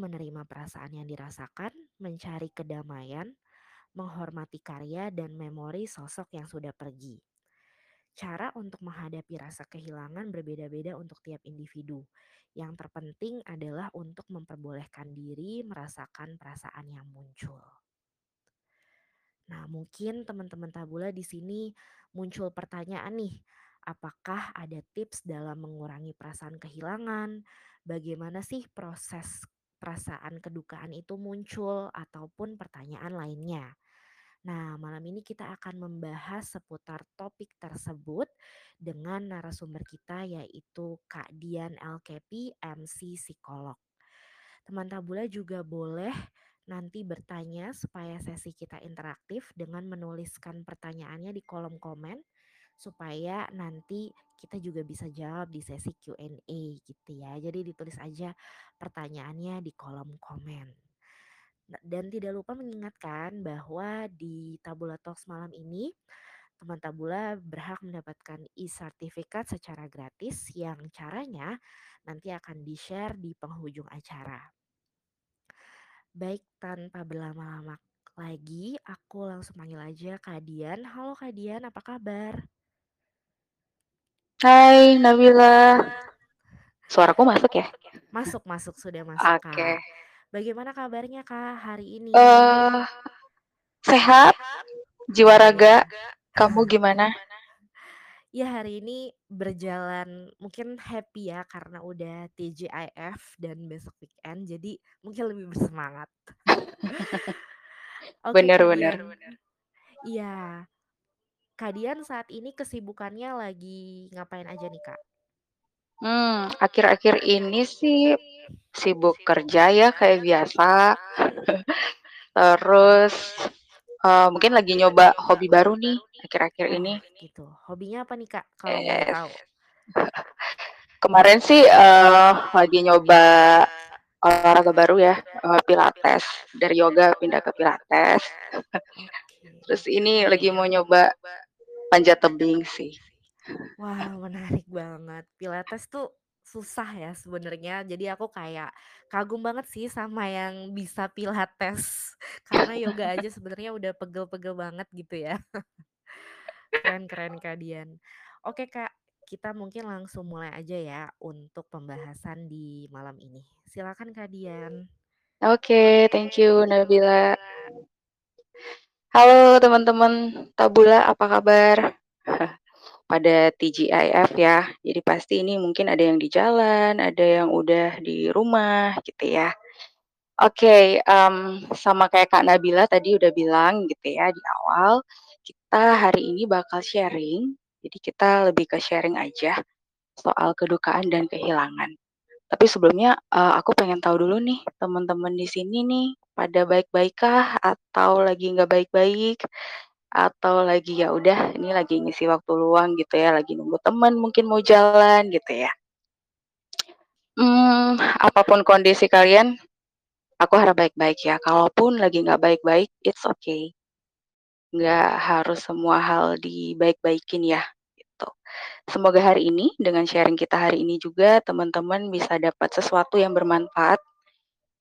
menerima perasaan yang dirasakan, mencari kedamaian, menghormati karya dan memori sosok yang sudah pergi. Cara untuk menghadapi rasa kehilangan berbeda-beda untuk tiap individu. Yang terpenting adalah untuk memperbolehkan diri merasakan perasaan yang muncul. Nah, mungkin teman-teman tabula di sini muncul pertanyaan nih, apakah ada tips dalam mengurangi perasaan kehilangan? Bagaimana sih proses perasaan kedukaan itu muncul ataupun pertanyaan lainnya? Nah, malam ini kita akan membahas seputar topik tersebut dengan narasumber kita yaitu Kak Dian LKP, MC Psikolog. Teman Tabula juga boleh nanti bertanya supaya sesi kita interaktif dengan menuliskan pertanyaannya di kolom komen supaya nanti kita juga bisa jawab di sesi Q&A gitu ya. Jadi ditulis aja pertanyaannya di kolom komen. Dan tidak lupa mengingatkan bahwa di Tabula Talks malam ini teman Tabula berhak mendapatkan e-sertifikat secara gratis yang caranya nanti akan di-share di penghujung acara. Baik, tanpa berlama-lama lagi, aku langsung panggil aja Kak Dian. Halo Kak Dian, apa kabar? Hai Nabila. Suaraku masuk ya? Masuk, masuk, sudah masuk Oke. Okay. Kak. Bagaimana kabarnya Kak hari ini? Uh, sehat, jiwa raga. Kamu gimana? Ya hari ini berjalan mungkin happy ya karena udah TGIF dan besok weekend jadi mungkin lebih bersemangat. Oke, bener, bener. Iya. Kadian saat ini kesibukannya lagi ngapain aja nih kak? Hmm, akhir-akhir ini sih sibuk kerja ya kayak biasa. Terus uh, mungkin lagi nyoba hobi baru nih akhir-akhir ini. Gitu. Hobinya apa nih kak? Kalau yes. tahu. Kemarin sih uh, lagi nyoba olahraga baru ya, uh, pilates. Dari yoga pindah ke pilates. Terus ini lagi mau nyoba panjat tebing sih. Wah, menarik banget. Pilates tuh susah ya sebenarnya. Jadi aku kayak kagum banget sih sama yang bisa pilates. Karena yoga aja sebenarnya udah pegel-pegel banget gitu ya. Keren-keren Kak Dian. Oke Kak, kita mungkin langsung mulai aja ya untuk pembahasan di malam ini. Silakan Kak Dian. Oke, okay, thank you Nabila. Halo teman-teman Tabula, apa kabar? Pada TGIF ya. Jadi pasti ini mungkin ada yang di jalan, ada yang udah di rumah gitu ya. Oke, okay, um, sama kayak Kak Nabila tadi udah bilang gitu ya di awal, kita hari ini bakal sharing. Jadi kita lebih ke sharing aja soal kedukaan dan kehilangan. Tapi sebelumnya uh, aku pengen tahu dulu nih teman-teman di sini nih pada baik-baikkah atau lagi nggak baik-baik atau lagi ya udah ini lagi ngisi waktu luang gitu ya lagi nunggu teman mungkin mau jalan gitu ya. Hmm, apa pun kondisi kalian, aku harap baik-baik ya. Kalaupun lagi nggak baik-baik, it's okay. Nggak harus semua hal dibaik-baikin ya. Gitu. Semoga hari ini dengan sharing kita hari ini juga teman-teman bisa dapat sesuatu yang bermanfaat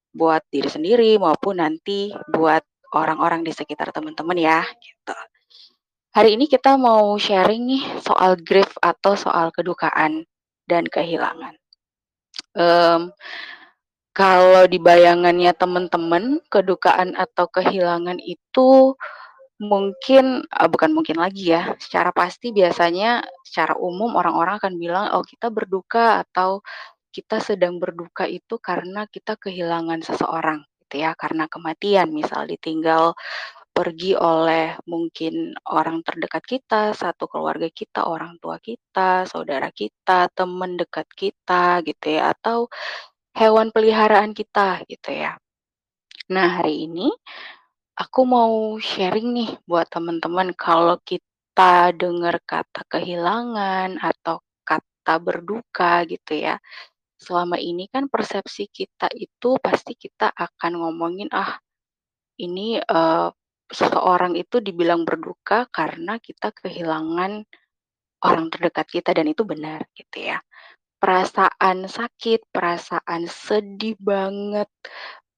buat diri sendiri maupun nanti buat orang-orang di sekitar teman-teman ya gitu. Hari ini kita mau sharing nih soal grief atau soal kedukaan dan kehilangan. Um, kalau di bayangannya teman-teman, kedukaan atau kehilangan itu mungkin uh, bukan mungkin lagi ya, secara pasti biasanya secara umum orang-orang akan bilang oh kita berduka atau kita sedang berduka itu karena kita kehilangan seseorang gitu ya, karena kematian misal ditinggal pergi oleh mungkin orang terdekat kita, satu keluarga kita, orang tua kita, saudara kita, teman dekat kita gitu ya atau hewan peliharaan kita gitu ya. Nah, hari ini aku mau sharing nih buat teman-teman kalau kita dengar kata kehilangan atau kata berduka gitu ya. Selama ini kan persepsi kita itu pasti kita akan ngomongin ah ini uh, seseorang itu dibilang berduka karena kita kehilangan orang terdekat kita dan itu benar gitu ya. perasaan sakit, perasaan sedih banget,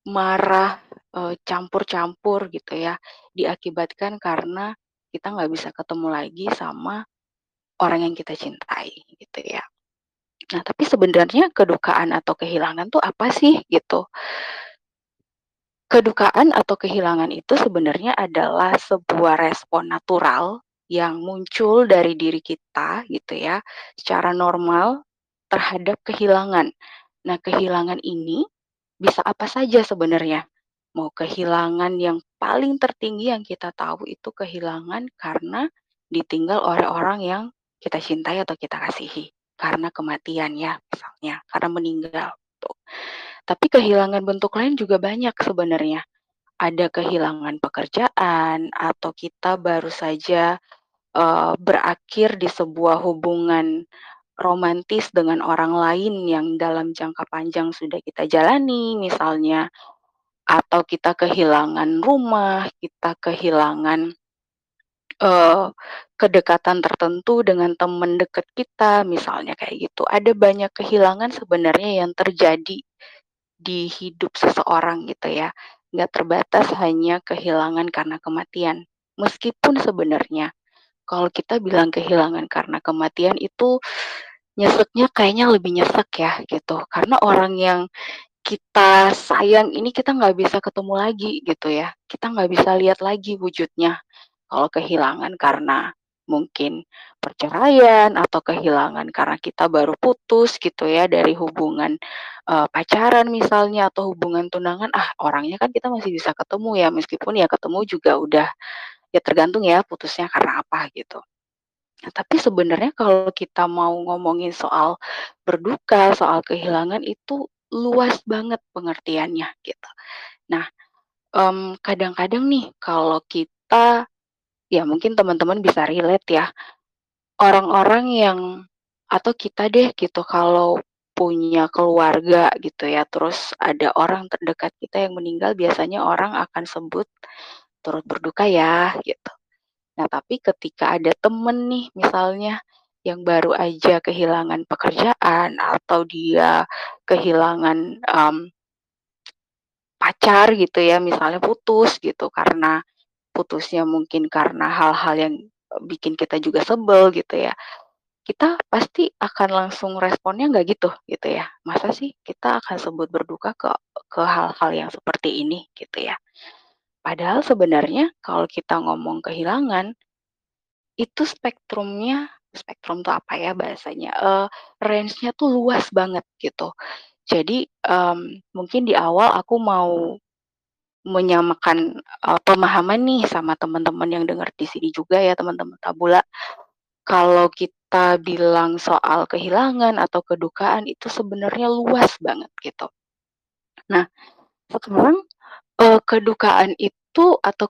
marah, eee, campur-campur gitu ya, diakibatkan karena kita nggak bisa ketemu lagi sama orang yang kita cintai gitu ya. Nah, tapi sebenarnya kedukaan atau kehilangan tuh apa sih gitu? Kedukaan atau kehilangan itu sebenarnya adalah sebuah respon natural yang muncul dari diri kita gitu ya, secara normal terhadap kehilangan. Nah, kehilangan ini bisa apa saja sebenarnya. Mau kehilangan yang paling tertinggi yang kita tahu itu kehilangan karena ditinggal oleh orang yang kita cintai atau kita kasihi. Karena kematian ya misalnya, karena meninggal tuh. Tapi kehilangan bentuk lain juga banyak sebenarnya. Ada kehilangan pekerjaan atau kita baru saja, eee, berakhir di sebuah hubungan romantis dengan orang lain yang dalam jangka panjang sudah kita jalani misalnya, atau kita kehilangan rumah, kita kehilangan, eee, kedekatan tertentu dengan teman dekat kita, misalnya kayak gitu. Ada banyak kehilangan sebenarnya yang terjadi di hidup seseorang gitu ya, nggak terbatas hanya kehilangan karena kematian. Meskipun sebenarnya kalau kita bilang kehilangan karena kematian itu nyeseknya kayaknya lebih nyesek ya gitu, karena orang yang kita sayang ini kita nggak bisa ketemu lagi gitu ya, kita nggak bisa lihat lagi wujudnya. Kalau kehilangan karena mungkin perceraian atau kehilangan karena kita baru putus gitu ya dari hubungan, eee, pacaran misalnya atau hubungan tunangan, ah orangnya kan kita masih bisa ketemu ya, meskipun ya ketemu juga udah ya tergantung ya putusnya karena apa gitu. Nah, tapi sebenarnya kalau kita mau ngomongin soal berduka, soal kehilangan itu luas banget pengertiannya gitu. Nah, mmm, kadang-kadang nih kalau kita ya mungkin teman-teman bisa relate ya, orang-orang yang atau kita deh gitu kalau punya keluarga gitu ya, terus ada orang terdekat kita yang meninggal biasanya orang akan sebut turut berduka ya gitu. Nah, tapi ketika ada temen nih misalnya yang baru aja kehilangan pekerjaan atau dia kehilangan, mmm, pacar gitu ya, misalnya putus gitu karena putusnya mungkin karena hal-hal yang, bikin kita juga sebel gitu ya. Kita pasti akan langsung responnya nggak gitu, gitu ya. Masa sih kita akan sebut berduka ke ke hal-hal yang seperti ini gitu ya. Padahal sebenarnya kalau kita ngomong kehilangan itu spektrumnya spektrum tuh apa ya bahasanya, eee, range-nya tuh luas banget gitu. Jadi, mmm, mungkin di awal aku mau menyamakan, eee, pemahaman nih sama teman-teman yang dengar di sini juga ya, teman-teman Tabula. Kalau kita bilang soal kehilangan atau kedukaan itu sebenarnya luas banget gitu. Nah, sekarang, eee, kedukaan itu atau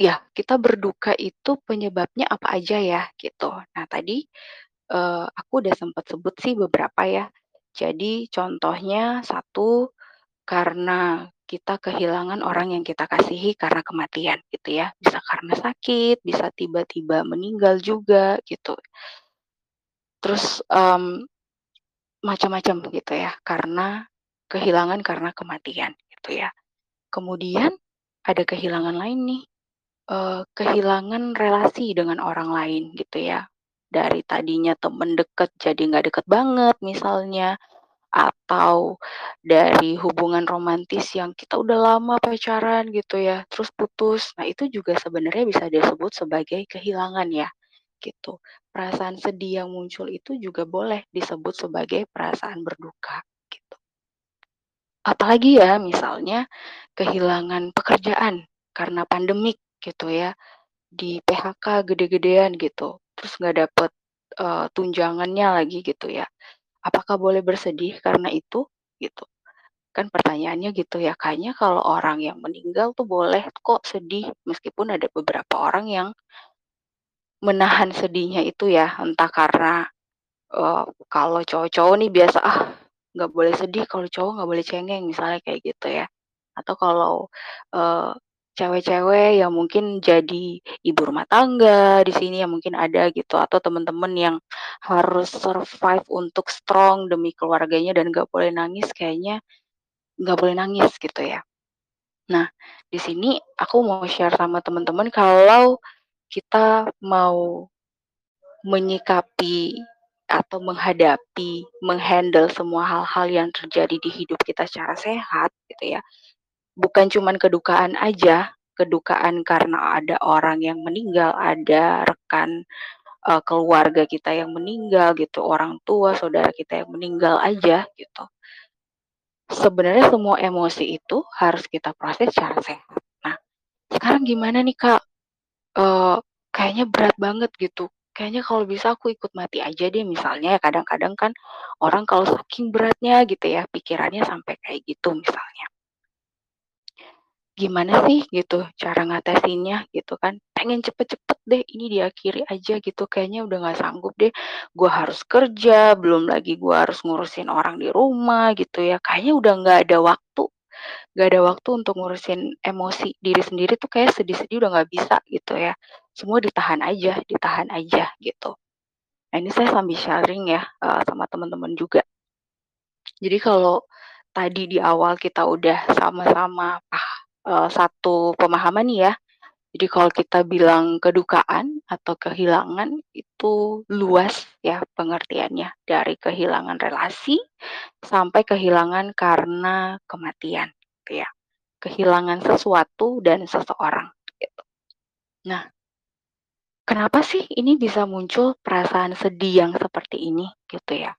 ya kita berduka itu penyebabnya apa aja ya gitu. Nah tadi, eee, aku udah sempat sebut sih beberapa ya. Jadi contohnya satu karena kita kehilangan orang yang kita kasihi karena kematian gitu ya, bisa karena sakit, bisa tiba-tiba meninggal juga gitu. Terus, mmm, macam-macam gitu ya, karena kehilangan karena kematian gitu ya. Kemudian ada kehilangan lain nih, eee, kehilangan relasi dengan orang lain gitu ya. Dari tadinya temen deket jadi nggak deket banget misalnya, atau dari hubungan romantis yang kita udah lama pacaran gitu ya, terus putus. Nah, itu juga sebenarnya bisa disebut sebagai kehilangan ya, gitu. Perasaan sedih yang muncul itu juga boleh disebut sebagai perasaan berduka. Apalagi ya, misalnya kehilangan pekerjaan karena pandemik gitu ya, di-PHK gede-gedean gitu, terus nggak dapet, eee, tunjangannya lagi gitu ya. Apakah boleh bersedih karena itu? Gitu. Kan pertanyaannya gitu ya, kayaknya kalau orang yang meninggal tuh boleh kok sedih, meskipun ada beberapa orang yang menahan sedihnya itu ya, entah karena, eee, kalau cowok-cowok nih biasa, "Ah, nggak boleh sedih, kalau cowok nggak boleh cengeng," misalnya kayak gitu ya. Atau kalau, eee cewek-cewek yang mungkin jadi ibu rumah tangga di sini yang mungkin ada gitu atau temen-temen yang harus survive untuk strong demi keluarganya dan nggak boleh nangis kayaknya nggak boleh nangis gitu ya. Nah, di sini aku mau share sama temen-temen kalau kita mau menyikapi atau menghadapi, meng-handle semua hal-hal yang terjadi di hidup kita secara sehat gitu ya. Bukan cuman kedukaan aja, kedukaan karena ada orang yang meninggal, ada rekan, eee, keluarga kita yang meninggal gitu, orang tua, saudara kita yang meninggal aja gitu. Sebenarnya semua emosi itu harus kita proses secara sehat. Nah, sekarang gimana nih, Kak? Eee, kayaknya berat banget gitu, kayaknya kalau bisa aku ikut mati aja deh misalnya ya kadang-kadang kan orang kalau saking beratnya gitu ya pikirannya sampai kayak gitu misalnya. Gimana sih gitu cara ngatasinnya gitu kan, pengen cepet-cepet deh ini diakhiri aja gitu kayaknya udah nggak sanggup deh, gua harus kerja belum lagi gua harus ngurusin orang di rumah gitu ya. Kayaknya udah nggak ada waktu, nggak ada waktu untuk ngurusin emosi diri sendiri tuh kayak sedih-sedih udah nggak bisa gitu ya, semua ditahan aja ditahan aja gitu. Nah ini saya sambil sharing ya, eee, sama temen-temen juga. Jadi kalau tadi di awal kita udah sama-sama ah, eee, satu pemahaman ya, jadi kalau kita bilang kedukaan atau kehilangan itu luas ya pengertiannya, dari kehilangan relasi sampai kehilangan karena kematian gitu ya, kehilangan sesuatu dan seseorang gitu. Nah kenapa sih ini bisa muncul perasaan sedih yang seperti ini gitu ya?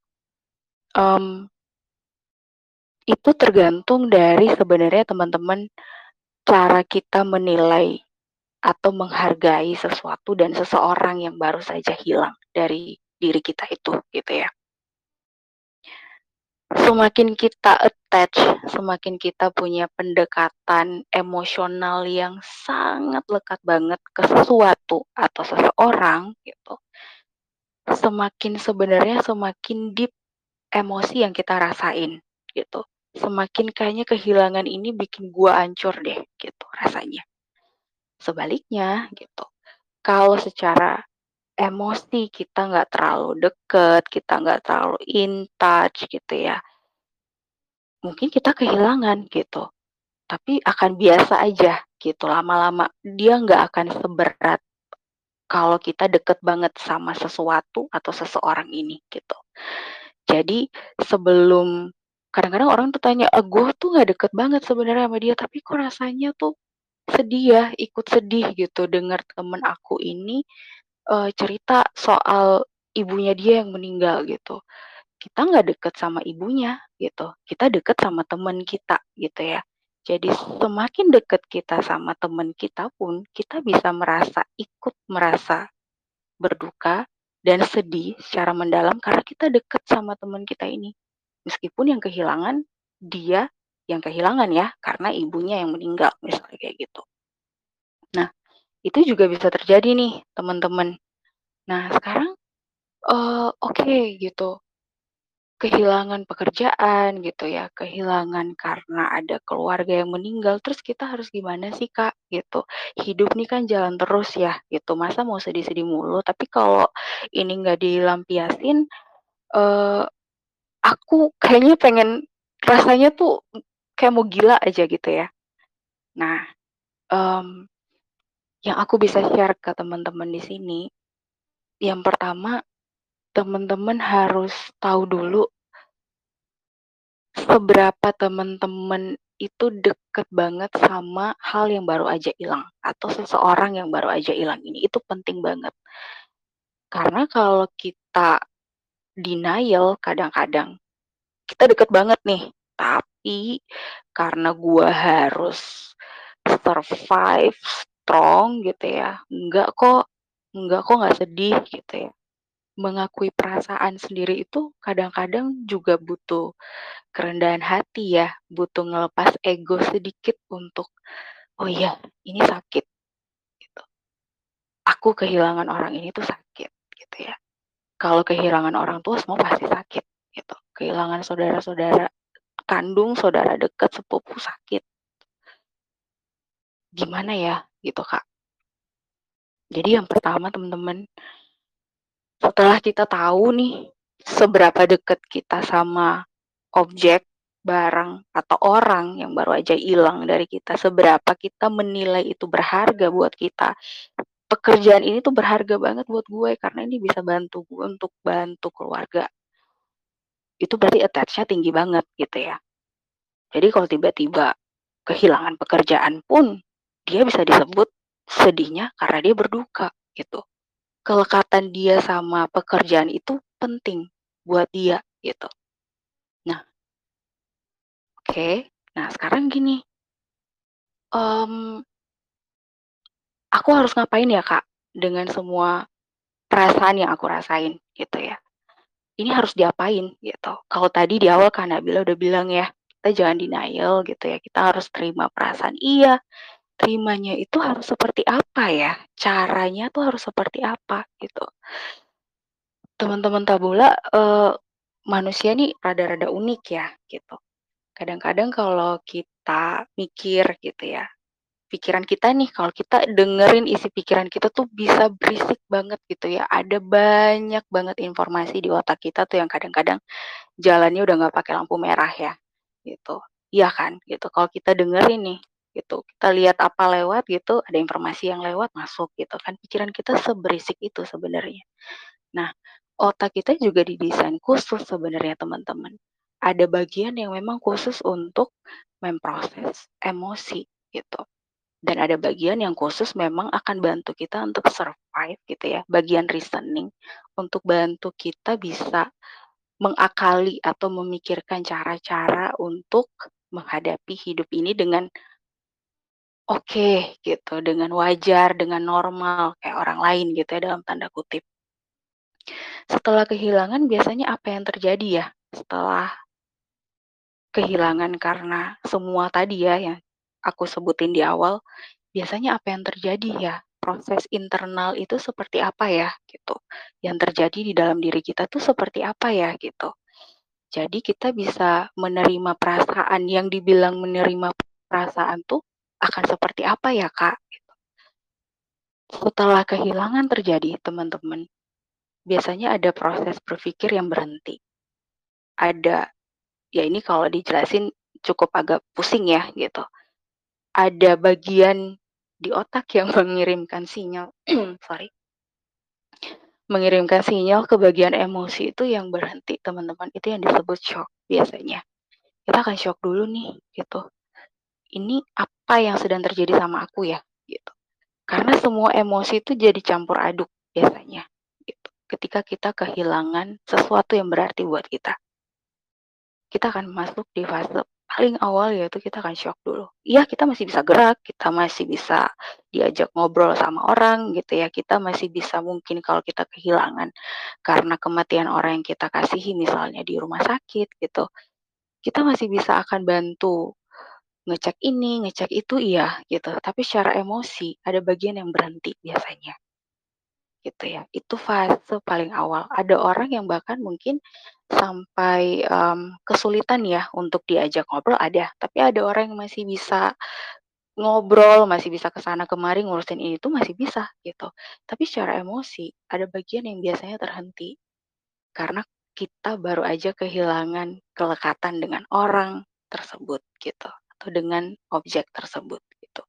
Mmm itu tergantung dari sebenarnya teman-teman, cara kita menilai atau menghargai sesuatu dan seseorang yang baru saja hilang dari diri kita itu, gitu ya. Semakin kita attach, semakin kita punya pendekatan emosional yang sangat lekat banget ke sesuatu atau seseorang gitu semakin sebenarnya semakin deep emosi yang kita rasain gitu, semakin kayaknya kehilangan ini bikin gua hancur deh gitu rasanya. Sebaliknya gitu, kalau secara emosi kita nggak terlalu deket, kita nggak terlalu in touch gitu ya mungkin kita kehilangan gitu, tapi akan biasa aja gitu lama-lama dia nggak akan seberat kalau kita deket banget sama sesuatu atau seseorang ini gitu. Jadi sebelum kadang-kadang orang tuh tanya, "E gue tuh nggak deket banget sebenarnya sama dia tapi kok rasanya tuh sedih ya, ikut sedih gitu denger temen aku ini, eee, cerita soal ibunya dia yang meninggal," gitu. Kita nggak deket sama ibunya gitu, kita deket sama temen kita gitu ya. Jadi semakin deket kita sama temen kita pun, kita bisa merasa ikut merasa berduka dan sedih secara mendalam karena kita deket sama temen kita ini. Meskipun yang kehilangan dia yang kehilangan ya, karena ibunya yang meninggal misalnya kayak gitu. Itu juga bisa terjadi nih temen-temen. Nah sekarang, eee, oke gitu kehilangan pekerjaan gitu ya, kehilangan karena ada keluarga yang meninggal, terus kita harus gimana sih, Kak, gitu. Hidup nih kan jalan terus ya gitu, masa mau sedih-sedih mulu, tapi kalau ini nggak dilampiasin, eee, aku kayaknya pengen rasanya tuh kayak mau gila aja gitu ya. Nah, mmm, yang aku bisa share ke temen-temen di sini, yang pertama temen-temen harus tahu dulu seberapa temen-temen itu deket banget sama hal yang baru aja ilang atau seseorang yang baru aja ilang ini, itu penting banget. Karena kalau kita denial kadang-kadang, kita deket banget nih, tapi karena gua harus survive strong gitu ya, enggak kok enggak kok nggak sedih gitu ya. Mengakui perasaan sendiri itu kadang-kadang juga butuh kerendahan hati ya, butuh ngelepas ego sedikit untuk, "Oh iya ini sakit," gitu. "Aku kehilangan orang ini tuh sakit," gitu ya. Kalau kehilangan orang tua semua pasti sakit gitu, kehilangan saudara-saudara kandung, saudara deket, sepupu sakit. Gimana ya, gitu, Kak. Jadi yang pertama temen-temen setelah kita tahu nih, seberapa deket kita sama objek, barang, atau orang yang baru aja hilang dari kita, seberapa kita menilai itu berharga buat kita. Pekerjaan ini tuh berharga banget buat gue karena ini bisa bantu gue untuk bantu keluarga. Itu berarti attach-nya tinggi banget gitu ya. Jadi kalau tiba-tiba kehilangan pekerjaan pun, dia bisa disebut sedihnya karena dia berduka gitu. Kelekatan dia sama pekerjaan itu penting buat dia gitu. Nah Oke, nah sekarang gini mmm aku harus ngapain ya, Kak, dengan semua perasaan yang aku rasain gitu ya. Ini harus diapain gitu. Kalau tadi di awal Kak Nabila udah bilang ya, kita jangan denial gitu ya, kita harus terima perasaan. Iya, terimanya itu harus seperti apa ya, caranya tuh harus seperti apa gitu. Teman-teman tabula, eee, manusia nih rada-rada unik ya gitu. Kadang-kadang kalau kita mikir gitu ya, pikiran kita nih kalau kita dengerin isi pikiran kita tuh bisa berisik banget gitu ya, ada banyak banget informasi di otak kita tuh yang kadang-kadang jalannya udah nggak pakai lampu merah ya, gitu. Iya kan? Gitu, kalau kita dengerin nih, gitu, kita lihat apa lewat gitu, ada informasi yang lewat masuk gitu kan, pikiran kita seberisik itu sebenarnya. Nah, otak kita juga didesain khusus sebenarnya teman-teman. Ada bagian yang memang khusus untuk memproses emosi gitu, dan ada bagian yang khusus memang akan bantu kita untuk survive gitu ya, bagian reasoning untuk bantu kita bisa mengakali atau memikirkan cara-cara untuk menghadapi hidup ini dengan oke gitu, dengan wajar, dengan normal kayak orang lain gitu ya dalam tanda kutip. Setelah kehilangan biasanya apa yang terjadi ya setelah kehilangan karena semua tadi ya yang aku sebutin di awal, biasanya apa yang terjadi ya? Proses internal itu seperti apa ya gitu, yang terjadi di dalam diri kita tuh seperti apa ya gitu. Jadi kita bisa menerima perasaan yang dibilang menerima perasaan tuh akan seperti apa ya, Kak. Setelah kehilangan terjadi teman-teman, biasanya ada proses berpikir yang berhenti. Ada ya ini kalau dijelasin cukup agak pusing ya gitu. Ada bagian di otak yang mengirimkan sinyal sorry. Mengirimkan sinyal ke bagian emosi itu yang berhenti teman-teman, itu yang disebut syok biasanya. Kita akan syok dulu nih gitu. Ini apa yang sedang terjadi sama aku ya gitu. Karena semua emosi itu jadi campur aduk biasanya gitu, ketika kita kehilangan sesuatu yang berarti buat kita. Kita akan masuk di fase paling awal yaitu kita akan syok dulu. Iya kita masih bisa gerak, kita masih bisa diajak ngobrol sama orang gitu ya, kita masih bisa mungkin kalau kita kehilangan karena kematian orang yang kita kasihi misalnya di rumah sakit gitu, kita masih bisa akan bantu ngecek ini, ngecek itu iya gitu, tapi secara emosi ada bagian yang berhenti biasanya. Gitu ya, itu fase paling awal. Ada orang yang bahkan mungkin sampai, mmm, kesulitan ya untuk diajak ngobrol ada, tapi ada orang yang masih bisa ngobrol, masih bisa ke sana kemari ngurusin ini tuh masih bisa gitu. Tapi secara emosi ada bagian yang biasanya terhenti, karena kita baru aja kehilangan kelekatan dengan orang tersebut gitu, atau dengan objek tersebut gitu.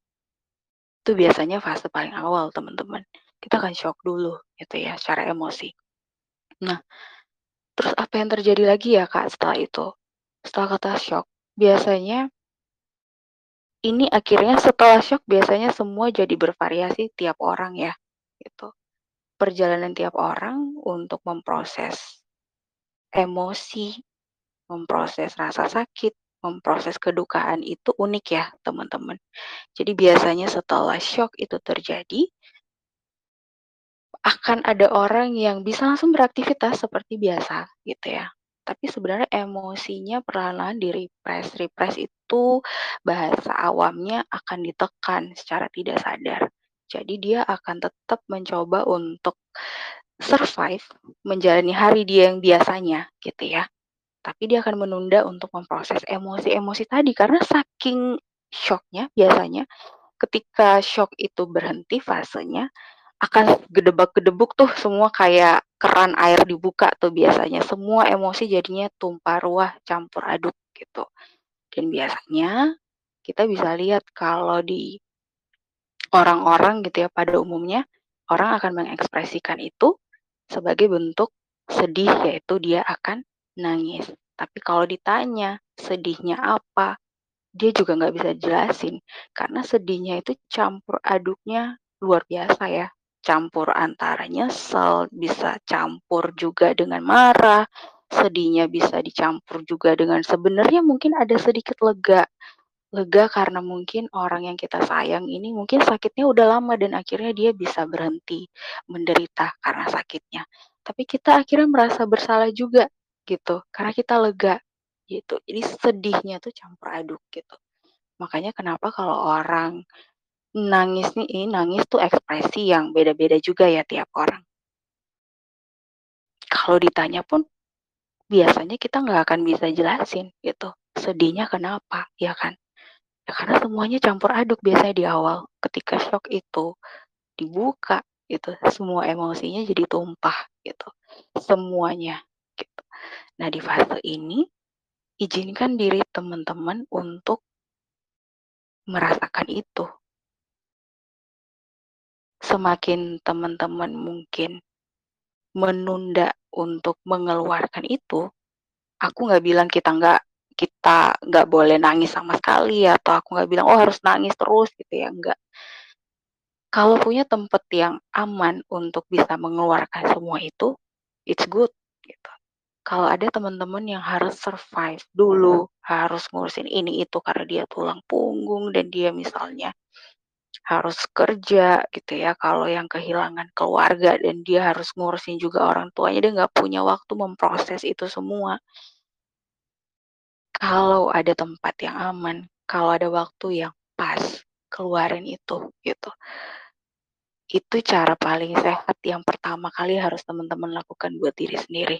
Itu biasanya fase paling awal teman-teman, kita akan syok dulu gitu ya secara emosi. Nah, terus apa yang terjadi lagi ya, Kak, setelah itu? Setelah kata syok, biasanya ini akhirnya setelah syok biasanya semua jadi bervariasi tiap orang ya, gitu. Perjalanan tiap orang untuk memproses emosi, memproses rasa sakit, memproses kedukaan itu unik ya teman-teman. Jadi biasanya setelah syok itu terjadi akan ada orang yang bisa langsung beraktivitas seperti biasa gitu ya. Tapi sebenarnya emosinya perlahan-lahan di-repress, repress itu bahasa awamnya akan ditekan secara tidak sadar. Jadi dia akan tetap mencoba untuk survive, menjalani hari dia yang biasanya gitu ya. Tapi dia akan menunda untuk memproses emosi-emosi tadi. Karena saking syoknya biasanya ketika syok itu berhenti fasenya, akan gedebak-gedebuk tuh. Semua kayak keran air dibuka tuh biasanya, semua emosi jadinya tumpah ruah, campur aduk gitu. Dan biasanya kita bisa lihat kalau di orang-orang gitu ya, pada umumnya orang akan mengekspresikan itu sebagai bentuk sedih, yaitu dia akan nangis. Tapi kalau ditanya sedihnya apa, dia juga nggak bisa jelasin karena sedihnya itu campur aduknya luar biasa ya. Campur antara nyesel, bisa campur juga dengan marah, sedihnya bisa dicampur juga dengan sebenarnya mungkin ada sedikit lega. Lega karena mungkin orang yang kita sayang ini mungkin sakitnya udah lama dan akhirnya dia bisa berhenti menderita karena sakitnya. Tapi kita akhirnya merasa bersalah juga gitu karena kita lega gitu. Jadi sedihnya tuh campur aduk gitu. Makanya kenapa kalau orang nangis nih, ini nangis tuh ekspresi yang beda-beda juga ya tiap orang. Kalau ditanya pun biasanya kita nggak akan bisa jelasin gitu, sedihnya kenapa, ya kan? Ya karena semuanya campur aduk biasanya di awal. Ketika shock itu dibuka gitu, semua emosinya jadi tumpah gitu. Semuanya. Nah, di fase ini izinkan diri teman-teman untuk merasakan itu. Semakin teman-teman mungkin menunda untuk mengeluarkan itu, aku nggak bilang kita nggak kita nggak boleh nangis sama sekali atau aku nggak bilang oh harus nangis terus gitu ya enggak. Kalau punya tempat yang aman untuk bisa mengeluarkan semua itu, it's good gitu. Kalau ada teman-teman yang harus survive dulu, harus ngurusin ini itu karena dia tulang punggung dan dia misalnya harus kerja gitu ya, kalau yang kehilangan keluarga dan dia harus ngurusin juga orang tuanya, dia nggak punya waktu memproses itu semua. Kalau ada tempat yang aman, kalau ada waktu yang pas, keluarin itu gitu. Itu cara paling sehat yang pertama kali harus teman-teman lakukan buat diri sendiri.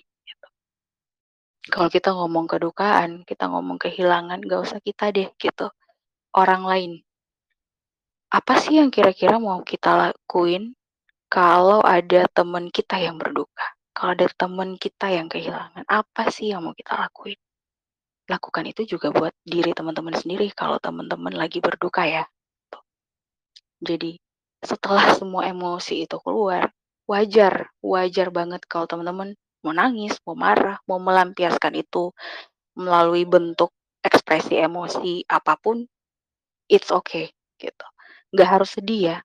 Kalau kita ngomong kedukaan, kita ngomong kehilangan, nggak usah kita deh gitu, orang lain. Apa sih yang kira-kira mau kita lakuin kalau ada teman kita yang berduka? Kalau ada teman kita yang kehilangan, apa sih yang mau kita lakuin? Lakukan itu juga buat diri teman-teman sendiri kalau teman-teman lagi berduka ya. Jadi setelah semua emosi itu keluar, wajar, wajar banget kalau teman-teman mau nangis, mau marah, mau melampiaskan itu melalui bentuk ekspresi emosi apa pun, it's okay gitu nggak harus sedih ya.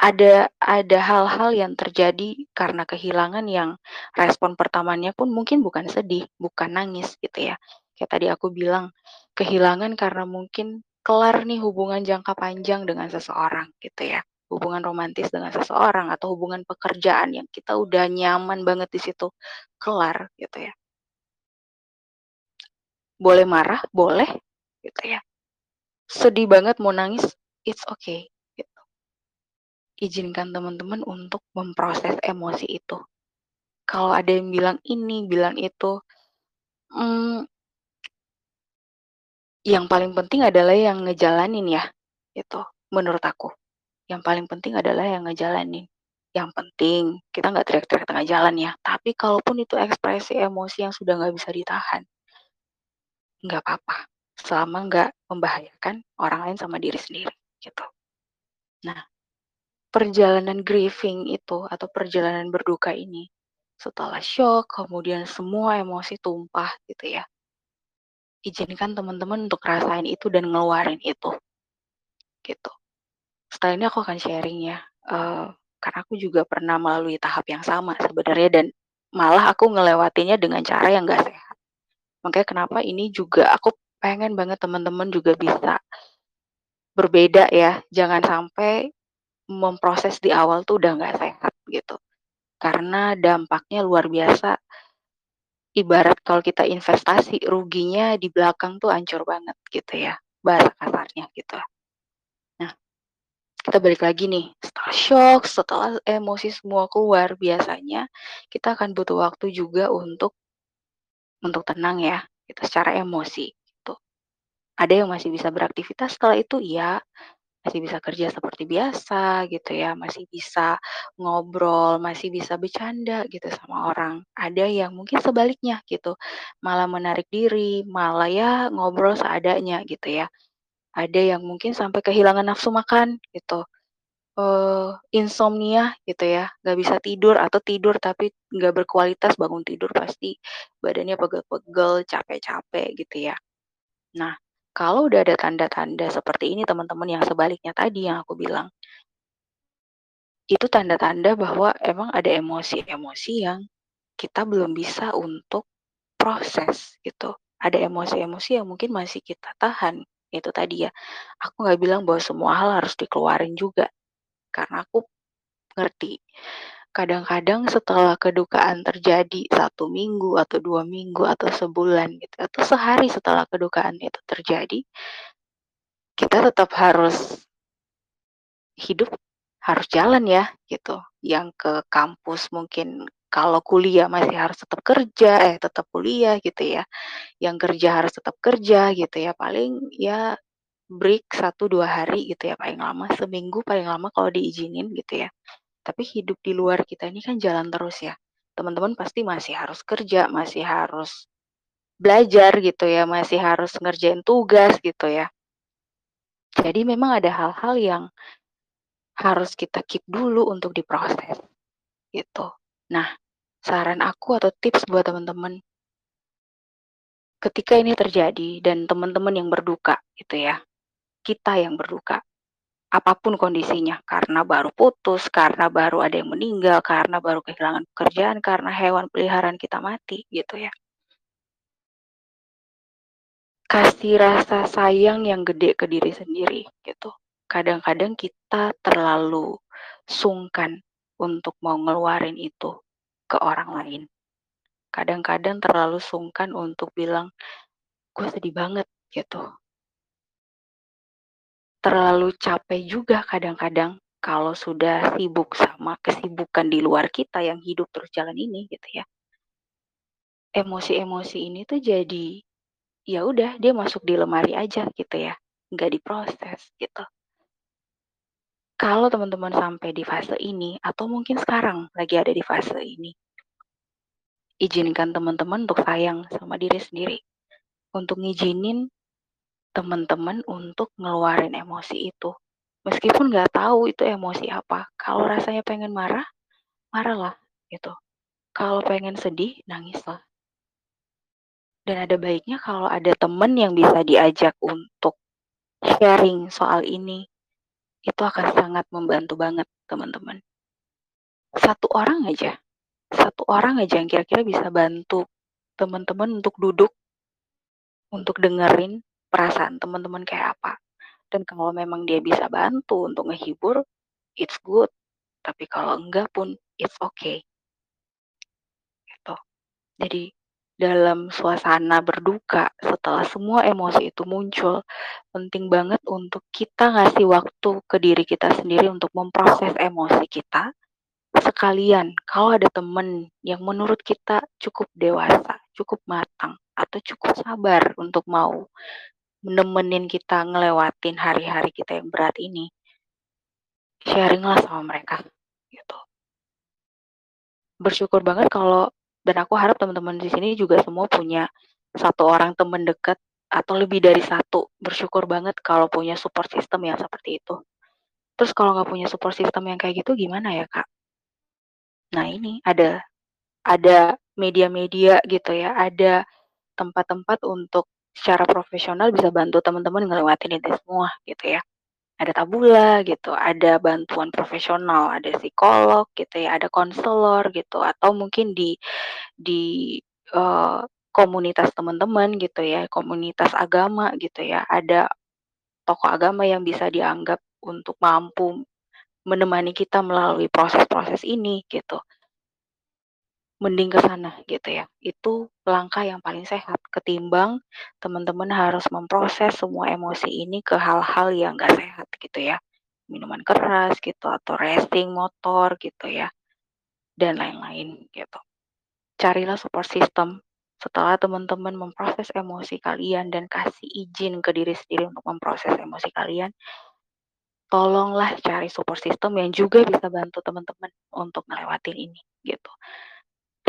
Ada ada hal-hal yang terjadi karena kehilangan yang respon pertamanya pun mungkin bukan sedih, bukan nangis gitu ya. Kayak tadi aku bilang, kehilangan karena mungkin kelar nih hubungan jangka panjang dengan seseorang gitu ya. Hubungan romantis dengan seseorang atau hubungan pekerjaan yang kita udah nyaman banget di situ, kelar gitu ya. Boleh marah, boleh gitu ya. Sedih banget mau nangis, it's okay gitu. Izinkan teman-teman untuk memproses emosi itu. Kalau ada yang bilang ini, bilang itu, hmm, yang paling penting adalah yang ngejalanin ya, itu menurut aku. Yang paling penting adalah yang ngejalanin. Yang penting kita nggak teriak-teriak tengah jalan ya, tapi kalaupun itu ekspresi emosi yang sudah nggak bisa ditahan, nggak apa-apa, selama nggak membahayakan orang lain sama diri sendiri gitu. Nah, perjalanan grieving itu atau perjalanan berduka ini setelah shock, kemudian semua emosi tumpah gitu ya. Izinkan teman-teman untuk rasain itu dan ngeluarin itu. Gitu. Setelah ini aku akan sharing ya, uh, karena aku juga pernah melalui tahap yang sama sebenarnya dan malah aku ngelewatinya dengan cara yang gak sehat. Makanya kenapa ini juga aku pengen banget teman-teman juga bisa berbeda ya, jangan sampai memproses di awal tuh udah nggak sehat gitu. Karena dampaknya luar biasa. Ibarat kalau kita investasi, ruginya di belakang tuh hancur banget gitu ya, bahasa kasarnya gitu. Kita balik lagi nih, setelah shock, setelah emosi semua keluar, biasanya kita akan butuh waktu juga untuk untuk tenang ya, gitu secara emosi gitu. Ada yang masih bisa beraktivitas setelah itu, iya, masih bisa kerja seperti biasa gitu ya, masih bisa ngobrol, masih bisa bercanda gitu sama orang. Ada yang mungkin sebaliknya gitu, malah menarik diri, malah ya ngobrol seadanya gitu ya. Ada yang mungkin sampai kehilangan nafsu makan gitu, eee, insomnia gitu ya, nggak bisa tidur atau tidur tapi nggak berkualitas, bangun tidur pasti badannya pegel-pegel, capek-capek gitu ya. Nah, kalau udah ada tanda-tanda seperti ini teman-teman yang sebaliknya tadi yang aku bilang, itu tanda-tanda bahwa emang ada emosi-emosi yang kita belum bisa untuk proses gitu. Ada emosi-emosi yang mungkin masih kita tahan. Itu tadi ya, aku nggak bilang bahwa semua hal harus dikeluarin juga, karena aku ngerti. Kadang-kadang setelah kedukaan terjadi satu minggu atau dua minggu atau sebulan gitu, atau sehari setelah kedukaan itu terjadi, kita tetap harus hidup harus jalan ya gitu. Yang ke kampus mungkin kalau kuliah masih harus tetap kerja, eh tetap kuliah gitu ya. Yang kerja harus tetap kerja gitu ya. Paling ya break satu 2 hari gitu ya paling lama, seminggu paling lama kalau diizinin gitu ya. Tapi hidup di luar kita ini kan jalan terus ya. Teman-teman pasti masih harus kerja, masih harus belajar gitu ya, masih harus ngerjain tugas gitu ya. Jadi memang ada hal-hal yang harus kita keep dulu untuk diproses, gitu. Nah, saran aku atau tips buat teman-teman, ketika ini terjadi dan teman-teman yang berduka gitu ya, kita yang berduka, apa pun kondisinya, karena baru putus, karena baru ada yang meninggal, karena baru kehilangan pekerjaan, karena hewan peliharaan kita mati gitu ya. Kasih rasa sayang yang gede ke diri sendiri gitu. Kadang-kadang kita terlalu sungkan untuk mau ngeluarin itu ke orang lain. Kadang-kadang terlalu sungkan untuk bilang, "Gue sedih banget," gitu. Terlalu capek juga kadang-kadang kalau sudah sibuk sama kesibukan di luar kita yang hidup terus jalan ini gitu ya. Emosi-emosi ini tuh jadi ya udah dia masuk di lemari aja gitu ya, nggak diproses gitu. Kalau teman-teman sampai di fase ini atau mungkin sekarang lagi ada di fase ini, izinkan teman-teman untuk sayang sama diri sendiri. Untuk ngizinin teman-teman untuk ngeluarin emosi itu. Meskipun nggak tahu itu emosi apa. Kalau rasanya pengen marah, marahlah gitu. Kalau pengen sedih, nangislah. Dan ada baiknya kalau ada teman yang bisa diajak untuk sharing soal ini, itu akan sangat membantu banget teman-teman. Satu orang aja, satu orang aja yang kira-kira bisa bantu teman-teman untuk duduk, untuk dengerin perasaan teman-teman kayak apa. Dan kalau memang dia bisa bantu untuk ngehibur, it's good. Tapi kalau enggak pun, it's okay. Gitu. Jadi dalam suasana berduka setelah semua emosi itu muncul, penting banget untuk kita ngasih waktu ke diri kita sendiri untuk memproses emosi kita. Sekalian, kalau ada temen yang menurut kita cukup dewasa, cukup matang, atau cukup sabar untuk mau nemenin kita ngelewatin hari-hari kita yang berat ini, sharinglah sama mereka, gitu. Bersyukur banget kalau dan aku harap teman-teman di sini juga semua punya satu orang teman dekat atau lebih dari satu. Bersyukur banget kalau punya support system yang seperti itu. Terus kalau nggak punya support system yang kayak gitu gimana ya kak? Nah ini ada ada media-media gitu ya, ada tempat-tempat untuk secara profesional bisa bantu teman-teman ngelewatin itu semua gitu ya. Ada tabula gitu, ada bantuan profesional, ada psikolog gitu ya, ada konselor gitu, atau mungkin di di uh, komunitas teman-teman gitu ya, komunitas agama gitu ya, ada tokoh agama yang bisa dianggap untuk mampu menemani kita melalui proses-proses ini gitu mending ke sana gitu ya. Itu langkah yang paling sehat ketimbang teman-teman harus memproses semua emosi ini ke hal-hal yang gak sehat gitu ya. Minuman keras gitu atau racing motor gitu ya dan lain-lain gitu. Carilah support system setelah teman-teman memproses emosi kalian dan kasih izin ke diri sendiri untuk memproses emosi kalian tolonglah cari support system yang juga bisa bantu teman-teman untuk ngelewatin ini, gitu.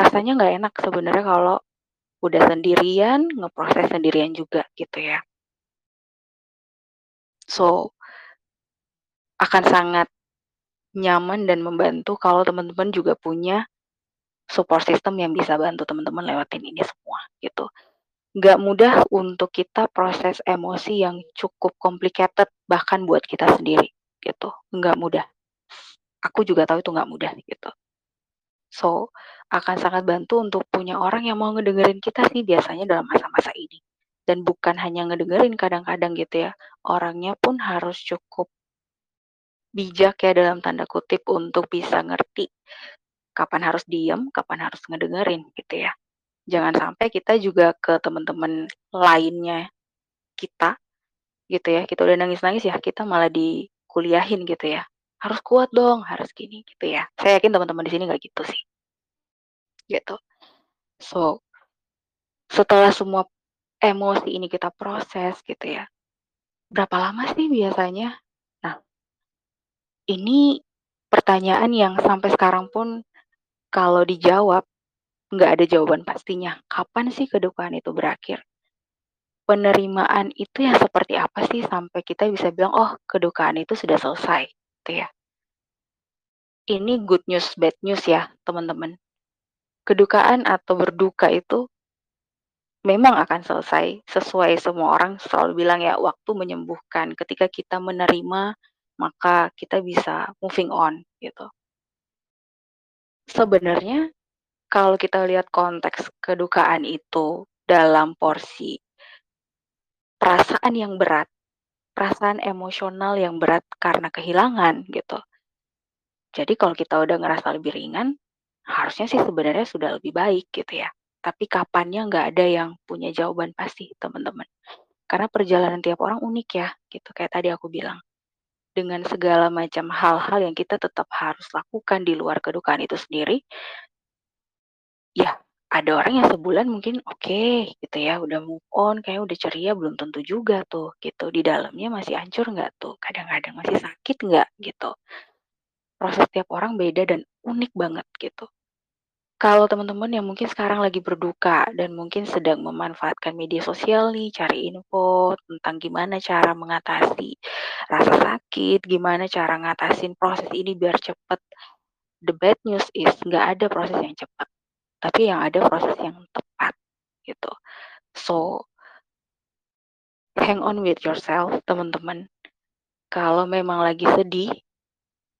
Rasanya nggak enak sebenarnya kalau udah sendirian, ngeproses sendirian juga, gitu ya. So akan sangat nyaman dan membantu kalau teman-teman juga punya support system yang bisa bantu teman-teman lewatin ini semua, gitu. Nggak mudah untuk kita proses emosi yang cukup complicated bahkan buat kita sendiri, gitu. Nggak mudah. Aku juga tahu itu nggak mudah, gitu. So, akan sangat bantu untuk punya orang yang mau ngedengerin kita sih biasanya dalam masa-masa ini. Dan bukan hanya ngedengerin kadang-kadang gitu ya, orangnya pun harus cukup bijak ya dalam tanda kutip untuk bisa ngerti kapan harus diem, kapan harus ngedengerin gitu ya. Jangan sampai kita juga ke teman-teman lainnya kita gitu ya, kita udah nangis-nangis ya, kita malah dikuliahin gitu ya. Harus kuat dong, harus gini gitu ya. Saya yakin teman-teman di sini nggak gitu sih. Gitu. So setelah semua emosi ini kita proses gitu ya, berapa lama sih biasanya? Nah ini pertanyaan yang sampai sekarang pun kalau dijawab nggak ada jawaban pastinya, kapan sih kedukaan itu berakhir? Penerimaan itu yang seperti apa sih sampai kita bisa bilang, "Oh, kedukaan itu sudah selesai," gitu ya. Ini good news, bad news ya, teman-teman. Kedukaan atau berduka itu memang akan selesai, sesuai semua orang selalu bilang ya, waktu menyembuhkan. Ketika kita menerima, maka kita bisa moving on, gitu. Sebenarnya kalau kita lihat konteks kedukaan itu dalam porsi perasaan yang berat, perasaan emosional yang berat karena kehilangan gitu. Jadi kalau kita udah ngerasa lebih ringan, harusnya sih sebenarnya sudah lebih baik gitu ya. Tapi kapannya nggak ada yang punya jawaban pasti, teman-teman. Karena perjalanan tiap orang unik ya, gitu kayak tadi aku bilang. Dengan segala macam hal-hal yang kita tetap harus lakukan di luar kedukaan itu sendiri. Ya, ada orang yang sebulan mungkin oke gitu ya, udah move on, kayaknya udah ceria, belum tentu juga tuh gitu. Di dalamnya masih hancur nggak tuh? Kadang-kadang masih sakit nggak gitu? Proses tiap orang beda dan unik banget gitu. Kalau teman-teman yang mungkin sekarang lagi berduka dan mungkin sedang memanfaatkan media sosial nih, cari info tentang gimana cara mengatasi rasa sakit, gimana cara ngatasin proses ini biar cepet. The bad news is nggak ada proses yang cepat, tapi yang ada proses yang tepat gitu. So hang on with yourself, teman-teman. Kalau memang lagi sedih,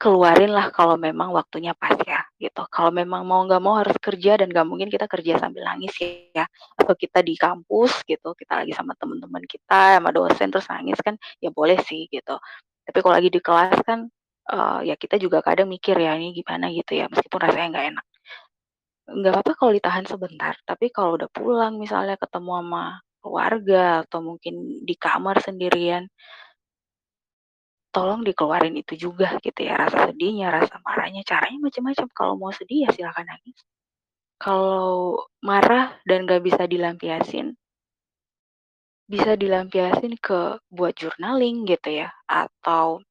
keluarinlah kalau memang waktunya pas ya, gitu. Kalau memang mau nggak mau harus kerja dan nggak mungkin kita kerja sambil nangis ya, atau kita di kampus gitu, kita lagi sama teman-teman kita, sama dosen terus nangis kan, ya boleh sih gitu. Tapi kalau lagi di kelas kan, uh, ya kita juga kadang mikir ya, ini gimana gitu ya, meskipun rasanya nggak enak. Nggak apa-apa kalau ditahan sebentar, tapi kalau udah pulang misalnya ketemu sama keluarga atau mungkin di kamar sendirian tolong dikeluarin itu juga gitu ya, rasa sedihnya, rasa marahnya, caranya macam-macam. Kalau mau sedih ya silakan nangis. Kalau marah dan gak bisa dilampiasin bisa dilampiasin ke buat journaling gitu ya, atau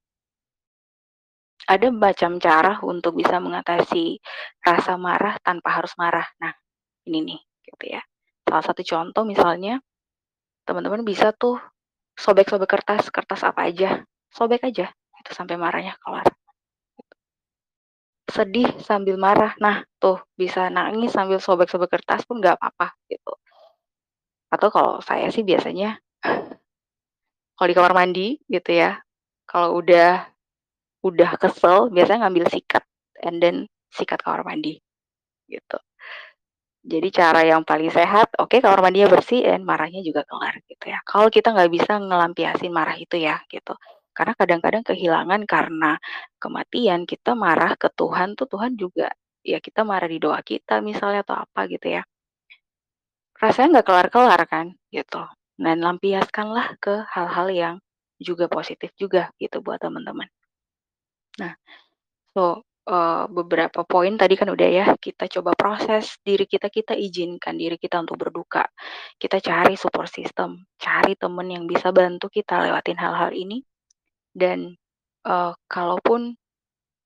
ada macam cara untuk bisa mengatasi rasa marah tanpa harus marah. Nah, ini nih gitu ya. Salah satu contoh misalnya, teman-teman bisa tuh sobek-sobek kertas, kertas apa aja, sobek aja itu sampai marahnya keluar. Sedih sambil marah, nah tuh bisa nangis sambil sobek-sobek kertas pun nggak apa-apa gitu. Atau kalau saya sih biasanya kalau di kamar mandi gitu ya, kalau udah udah kesel biasanya ngambil sikat and then sikat kamar mandi gitu. Jadi cara yang paling sehat, oke okay, kamar mandinya bersih dan marahnya juga kelar gitu ya. Kalau kita nggak bisa ngelampiasin marah itu ya gitu. Karena kadang-kadang kehilangan karena kematian, kita marah ke Tuhan tuh Tuhan juga ya kita marah di doa kita misalnya atau apa gitu ya. Rasanya nggak kelar-kelar kan gitu. Dan lampiaskanlah ke hal-hal yang juga positif juga gitu buat teman-teman. Nah, so eee, beberapa poin tadi kan udah ya, kita coba proses diri kita, kita izinkan diri kita untuk berduka. Kita cari support system, cari temen yang bisa bantu kita lewatin hal-hal ini, dan, eee, kalaupun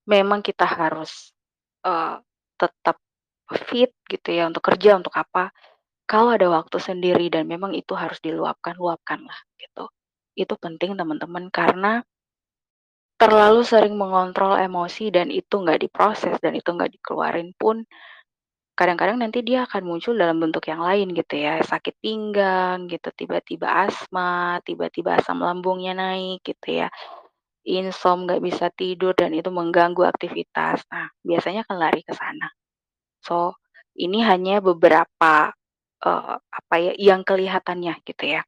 memang kita harus, eee, tetap fit gitu ya, untuk kerja, untuk apa, kalau ada waktu sendiri dan memang itu harus diluapkan, luapkanlah gitu. Itu penting teman-teman, karena terlalu sering mengontrol emosi dan itu nggak diproses dan itu nggak dikeluarin pun, kadang-kadang nanti dia akan muncul dalam bentuk yang lain gitu ya, sakit pinggang gitu, tiba-tiba asma, tiba-tiba asam lambungnya naik gitu ya, insom, nggak bisa tidur dan itu mengganggu aktivitas. Nah, biasanya akan lari ke sana. So, ini hanya beberapa, eee, apa ya, yang kelihatannya gitu ya.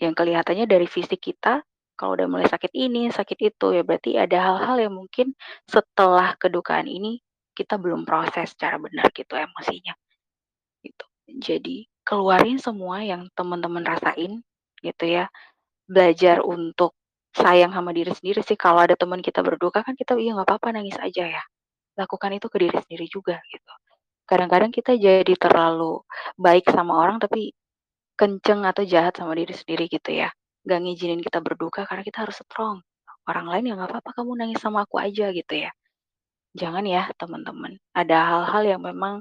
Yang kelihatannya dari fisik kita, kalau udah mulai sakit ini, sakit itu, ya berarti ada hal-hal yang mungkin setelah kedukaan ini, kita belum proses secara benar gitu emosinya, gitu. Jadi, keluarin semua yang teman-teman rasain, gitu ya. Belajar untuk sayang sama diri sendiri sih, kalau ada teman kita berduka kan kita, "Iya nggak apa-apa nangis aja ya." Lakukan itu ke diri sendiri juga, gitu. Kadang-kadang kita jadi terlalu baik sama orang, tapi kenceng atau jahat sama diri sendiri gitu ya, nggak ngizinin kita berduka karena kita harus strong. Orang lain, "Ya nggak apa-apa kamu nangis sama aku aja," gitu ya. Jangan ya teman-teman, ada hal-hal yang memang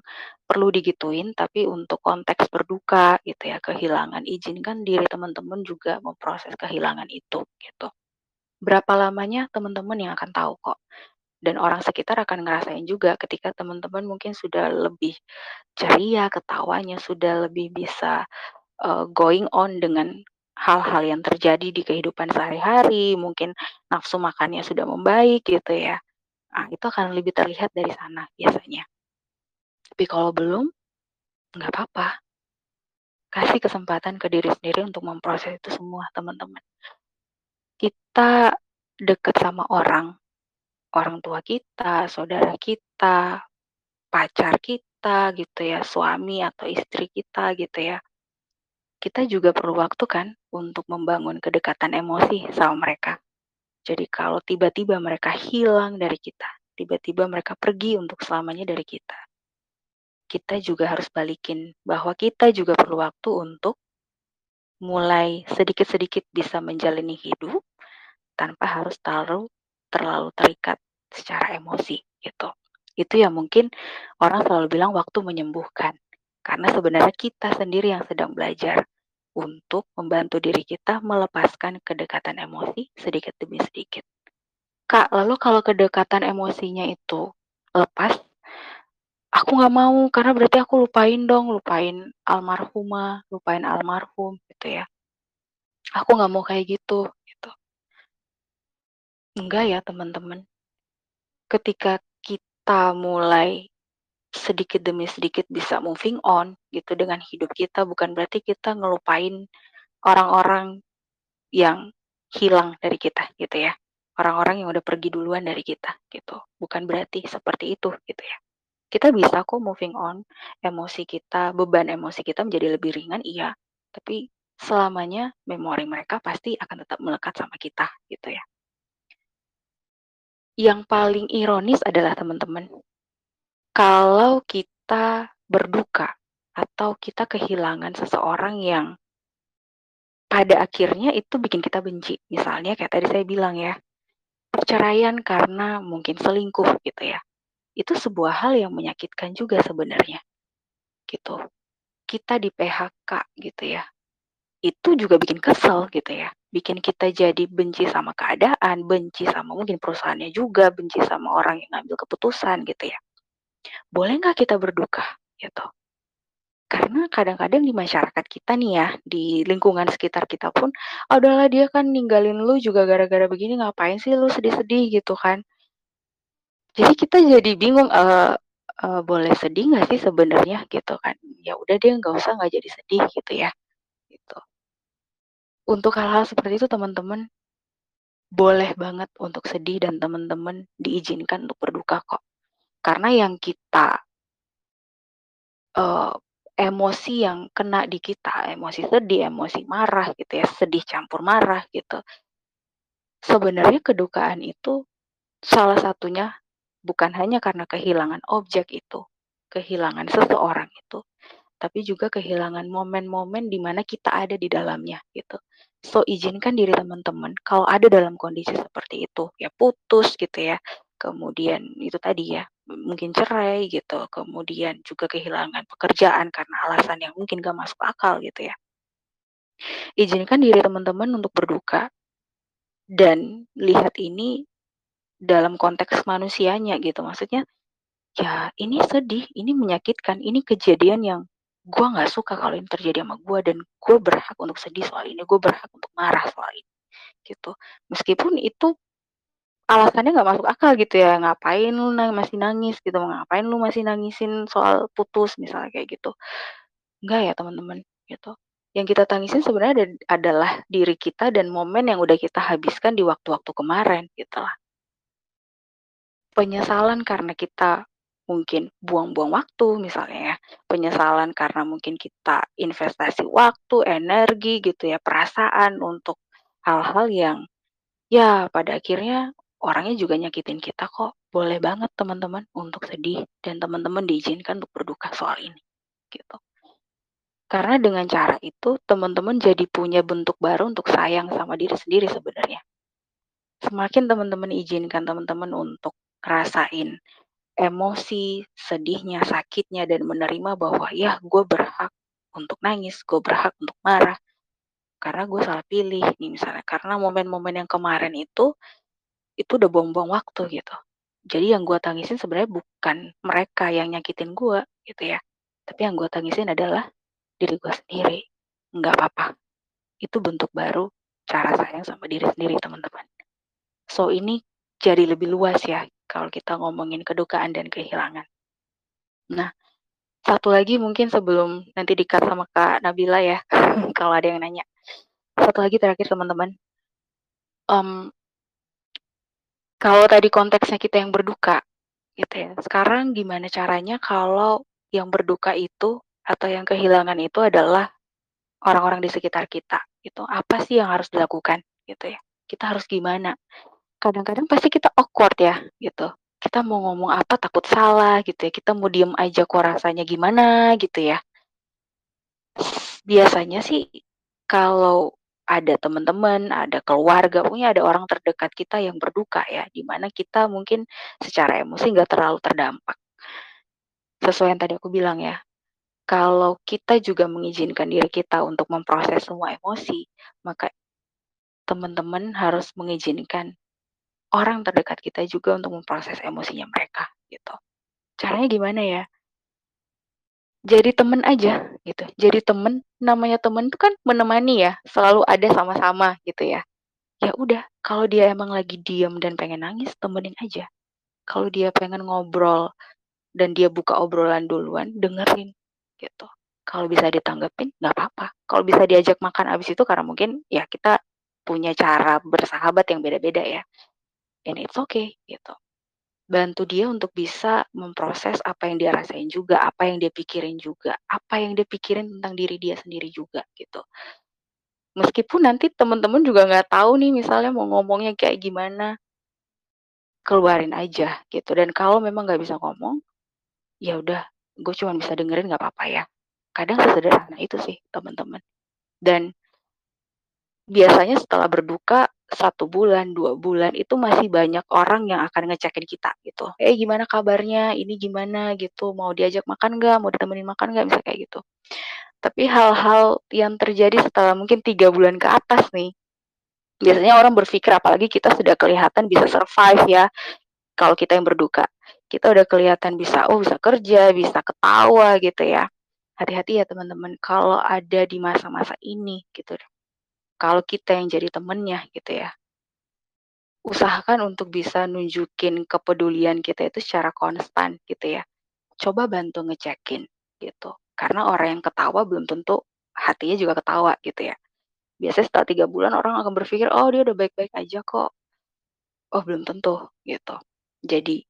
perlu digituin, tapi untuk konteks berduka gitu ya, kehilangan, izinkan diri teman-teman juga memproses kehilangan itu, gitu. Berapa lamanya teman-teman yang akan tahu kok, dan orang sekitar akan ngerasain juga ketika teman-teman mungkin sudah lebih ceria ketawanya, sudah lebih bisa, eee, going on dengan hal-hal yang terjadi di kehidupan sehari-hari, mungkin nafsu makannya sudah membaik gitu ya. Nah, itu akan lebih terlihat dari sana biasanya. Tapi kalau belum, nggak apa-apa. Kasih kesempatan ke diri sendiri untuk memproses itu semua, teman-teman. Kita deket sama orang, orang tua kita, saudara kita, pacar kita gitu ya, suami atau istri kita gitu ya. Kita juga perlu waktu kan untuk membangun kedekatan emosi sama mereka. Jadi kalau tiba-tiba mereka hilang dari kita, tiba-tiba mereka pergi untuk selamanya dari kita, kita juga harus balikin bahwa kita juga perlu waktu untuk mulai sedikit-sedikit bisa menjalani hidup tanpa harus terlalu terlalu terikat secara emosi gitu. Itu yang mungkin orang selalu bilang waktu menyembuhkan. Karena sebenarnya kita sendiri yang sedang belajar untuk membantu diri kita melepaskan kedekatan emosi sedikit demi sedikit. Kak, lalu kalau kedekatan emosinya itu lepas, aku nggak mau karena berarti aku lupain dong, lupain almarhumah, lupain almarhum gitu ya. Aku nggak mau kayak gitu, gitu. Enggak ya teman-teman. Ketika kita mulai sedikit demi sedikit bisa moving on gitu dengan hidup kita, bukan berarti kita ngelupain orang-orang yang hilang dari kita gitu ya. Orang-orang yang udah pergi duluan dari kita gitu. Bukan berarti seperti itu gitu ya. Kita bisa kok moving on, emosi kita, beban emosi kita menjadi lebih ringan, iya. Tapi selamanya memori mereka pasti akan tetap melekat sama kita gitu ya. Yang paling ironis adalah teman-teman, kalau kita berduka atau kita kehilangan seseorang yang pada akhirnya itu bikin kita benci. Misalnya kayak tadi saya bilang ya, perceraian karena mungkin selingkuh gitu ya. Itu sebuah hal yang menyakitkan juga sebenarnya. Gitu. Kita di-PHK gitu ya. Itu juga bikin kesel gitu ya. Bikin kita jadi benci sama keadaan, benci sama mungkin perusahaannya juga, benci sama orang yang ngambil keputusan gitu ya. Boleh nggak kita berduka gitu? Karena kadang-kadang di masyarakat kita nih ya, di lingkungan sekitar kita pun, "Ah, udahlah dia kan ninggalin lu juga gara-gara begini, ngapain sih lu sedih-sedih?" Gitu kan. Jadi kita jadi bingung, eee eee, boleh sedih nggak sih sebenarnya gitu kan. Ya udah deh nggak usah, nggak jadi sedih gitu ya, gitu. Untuk hal-hal seperti itu teman-teman, boleh banget untuk sedih dan teman-teman diizinkan untuk berduka kok. Karena yang kita eee, emosi yang kena di kita, emosi sedih, emosi marah gitu ya, sedih campur marah gitu. Sebenarnya kedukaan itu salah satunya bukan hanya karena kehilangan objek itu, kehilangan seseorang itu, tapi juga kehilangan momen-momen di mana kita ada di dalamnya gitu. So izinkan diri teman-teman kalau ada dalam kondisi seperti itu, ya putus gitu ya, kemudian itu tadi ya, mungkin cerai gitu, kemudian juga kehilangan pekerjaan karena alasan yang mungkin gak masuk akal gitu ya. Izinkan diri teman-teman untuk berduka dan lihat ini dalam konteks manusianya gitu, maksudnya, ya ini sedih, ini menyakitkan, ini kejadian yang gue nggak suka kalau ini terjadi sama gue dan gue berhak untuk sedih soal ini, gue berhak untuk marah soal ini, gitu. Meskipun itu alasannya nggak masuk akal gitu ya, ngapain lu nang masih nangis gitu, ngapain lu masih nangisin soal putus misalnya kayak gitu. Enggak ya teman-teman, gitu. Yang kita tangisin sebenarnya adalah diri kita dan momen yang udah kita habiskan di waktu-waktu kemarin gitu lah. Penyesalan karena kita mungkin buang-buang waktu misalnya ya, penyesalan karena mungkin kita investasi waktu, energi gitu ya, perasaan untuk hal-hal yang ya pada akhirnya orangnya juga nyakitin kita kok. Boleh banget teman-teman untuk sedih dan teman-teman diizinkan untuk berduka soal ini, gitu. Karena dengan cara itu teman-teman jadi punya bentuk baru untuk sayang sama diri sendiri sebenarnya. Semakin teman-teman izinkan teman-teman untuk rasain emosi, sedihnya, sakitnya, dan menerima bahwa ya gue berhak untuk nangis, gue berhak untuk marah, karena gue salah pilih nih misalnya, karena momen-momen yang kemarin itu, itu udah buang-buang waktu gitu. Jadi yang gue tangisin sebenarnya bukan mereka yang nyakitin gue gitu ya, tapi yang gue tangisin adalah diri gue sendiri. Nggak apa-apa. Itu bentuk baru cara sayang sama diri sendiri teman-teman. So ini jadi lebih luas ya kalau kita ngomongin kedukaan dan kehilangan. Nah, satu lagi mungkin sebelum nanti dikat sama Kak Nabila ya, kalau ada yang nanya. Satu lagi terakhir teman-teman. Um, kalau tadi konteksnya kita yang berduka, gitu ya. Sekarang gimana caranya kalau yang berduka itu atau yang kehilangan itu adalah orang-orang di sekitar kita, gitu. Apa sih yang harus dilakukan, gitu ya? Kita harus gimana? kadang-kadang pasti kita awkward ya gitu kita mau ngomong apa takut salah gitu ya kita mau diem aja kok rasanya gimana gitu ya biasanya sih kalau ada teman-teman, ada keluarga, punya ada orang terdekat kita yang berduka ya, di mana kita mungkin secara emosi nggak terlalu terdampak. Sesuai yang tadi aku bilang ya, kalau kita juga mengizinkan diri kita untuk memproses semua emosi, maka teman-teman harus mengizinkan orang terdekat kita juga untuk memproses emosinya mereka gitu. Caranya gimana ya? Jadi temen aja gitu. Jadi temen, namanya temen itu kan menemani ya, selalu ada sama-sama gitu ya. Ya udah, kalau dia emang lagi diem dan pengen nangis, temenin aja. Kalau dia pengen ngobrol dan dia buka obrolan duluan, dengerin gitu. Kalau bisa ditanggepin, nggak apa-apa. Kalau bisa diajak makan abis itu karena mungkin ya kita punya cara bersahabat yang beda-beda ya and it's okay gitu. Bantu dia untuk bisa memproses apa yang dia rasain juga, apa yang dia pikirin juga, apa yang dia pikirin tentang diri dia sendiri juga gitu. Meskipun nanti teman-teman juga nggak tahu nih misalnya mau ngomongnya kayak gimana, keluarin aja gitu. Dan kalau memang nggak bisa ngomong, ya udah, gue cuma bisa dengerin nggak apa-apa ya. Kadang sesederhana itu sih teman-teman. Dan biasanya setelah berduka satu bulan, dua bulan itu masih banyak orang yang akan ngecekin kita gitu. Eh gimana kabarnya? Ini gimana gitu? Mau diajak makan nggak? Mau ditemenin makan nggak? Bisa kayak gitu. Tapi hal-hal yang terjadi setelah mungkin tiga bulan ke atas nih, biasanya orang berpikir apalagi kita sudah kelihatan bisa survive ya. Kalau kita yang berduka, kita udah kelihatan bisa oh bisa kerja, bisa ketawa gitu ya. Hati-hati ya teman-teman kalau ada di masa-masa ini gitu kalau kita yang jadi temennya gitu ya. Usahakan untuk bisa nunjukin kepedulian kita itu secara konstan gitu ya. Coba bantu ngecekin gitu. Karena orang yang ketawa belum tentu hatinya juga ketawa gitu ya. Biasanya setelah tiga bulan orang akan berpikir, oh dia udah baik-baik aja kok. Oh belum tentu gitu. Jadi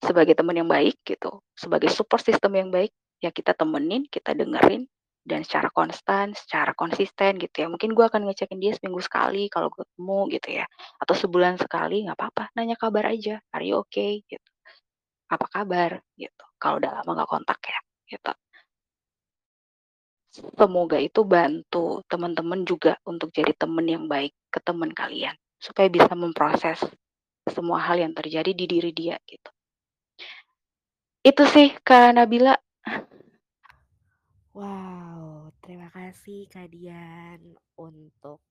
sebagai teman yang baik gitu, sebagai support system yang baik, ya kita temenin, kita dengerin, dan secara konstan, secara konsisten gitu ya. Mungkin gue akan ngecekin dia seminggu sekali kalau ketemu gitu ya. Atau sebulan sekali nggak apa-apa, nanya kabar aja, are you okay gitu. apa kabar gitu, kalau udah lama nggak kontak ya, gitu. Semoga itu bantu teman-teman juga untuk jadi teman yang baik ke teman kalian, supaya bisa memproses semua hal yang terjadi di diri dia gitu. Itu sih Kak Nabila. Wow, terima kasih Kak Dian untuk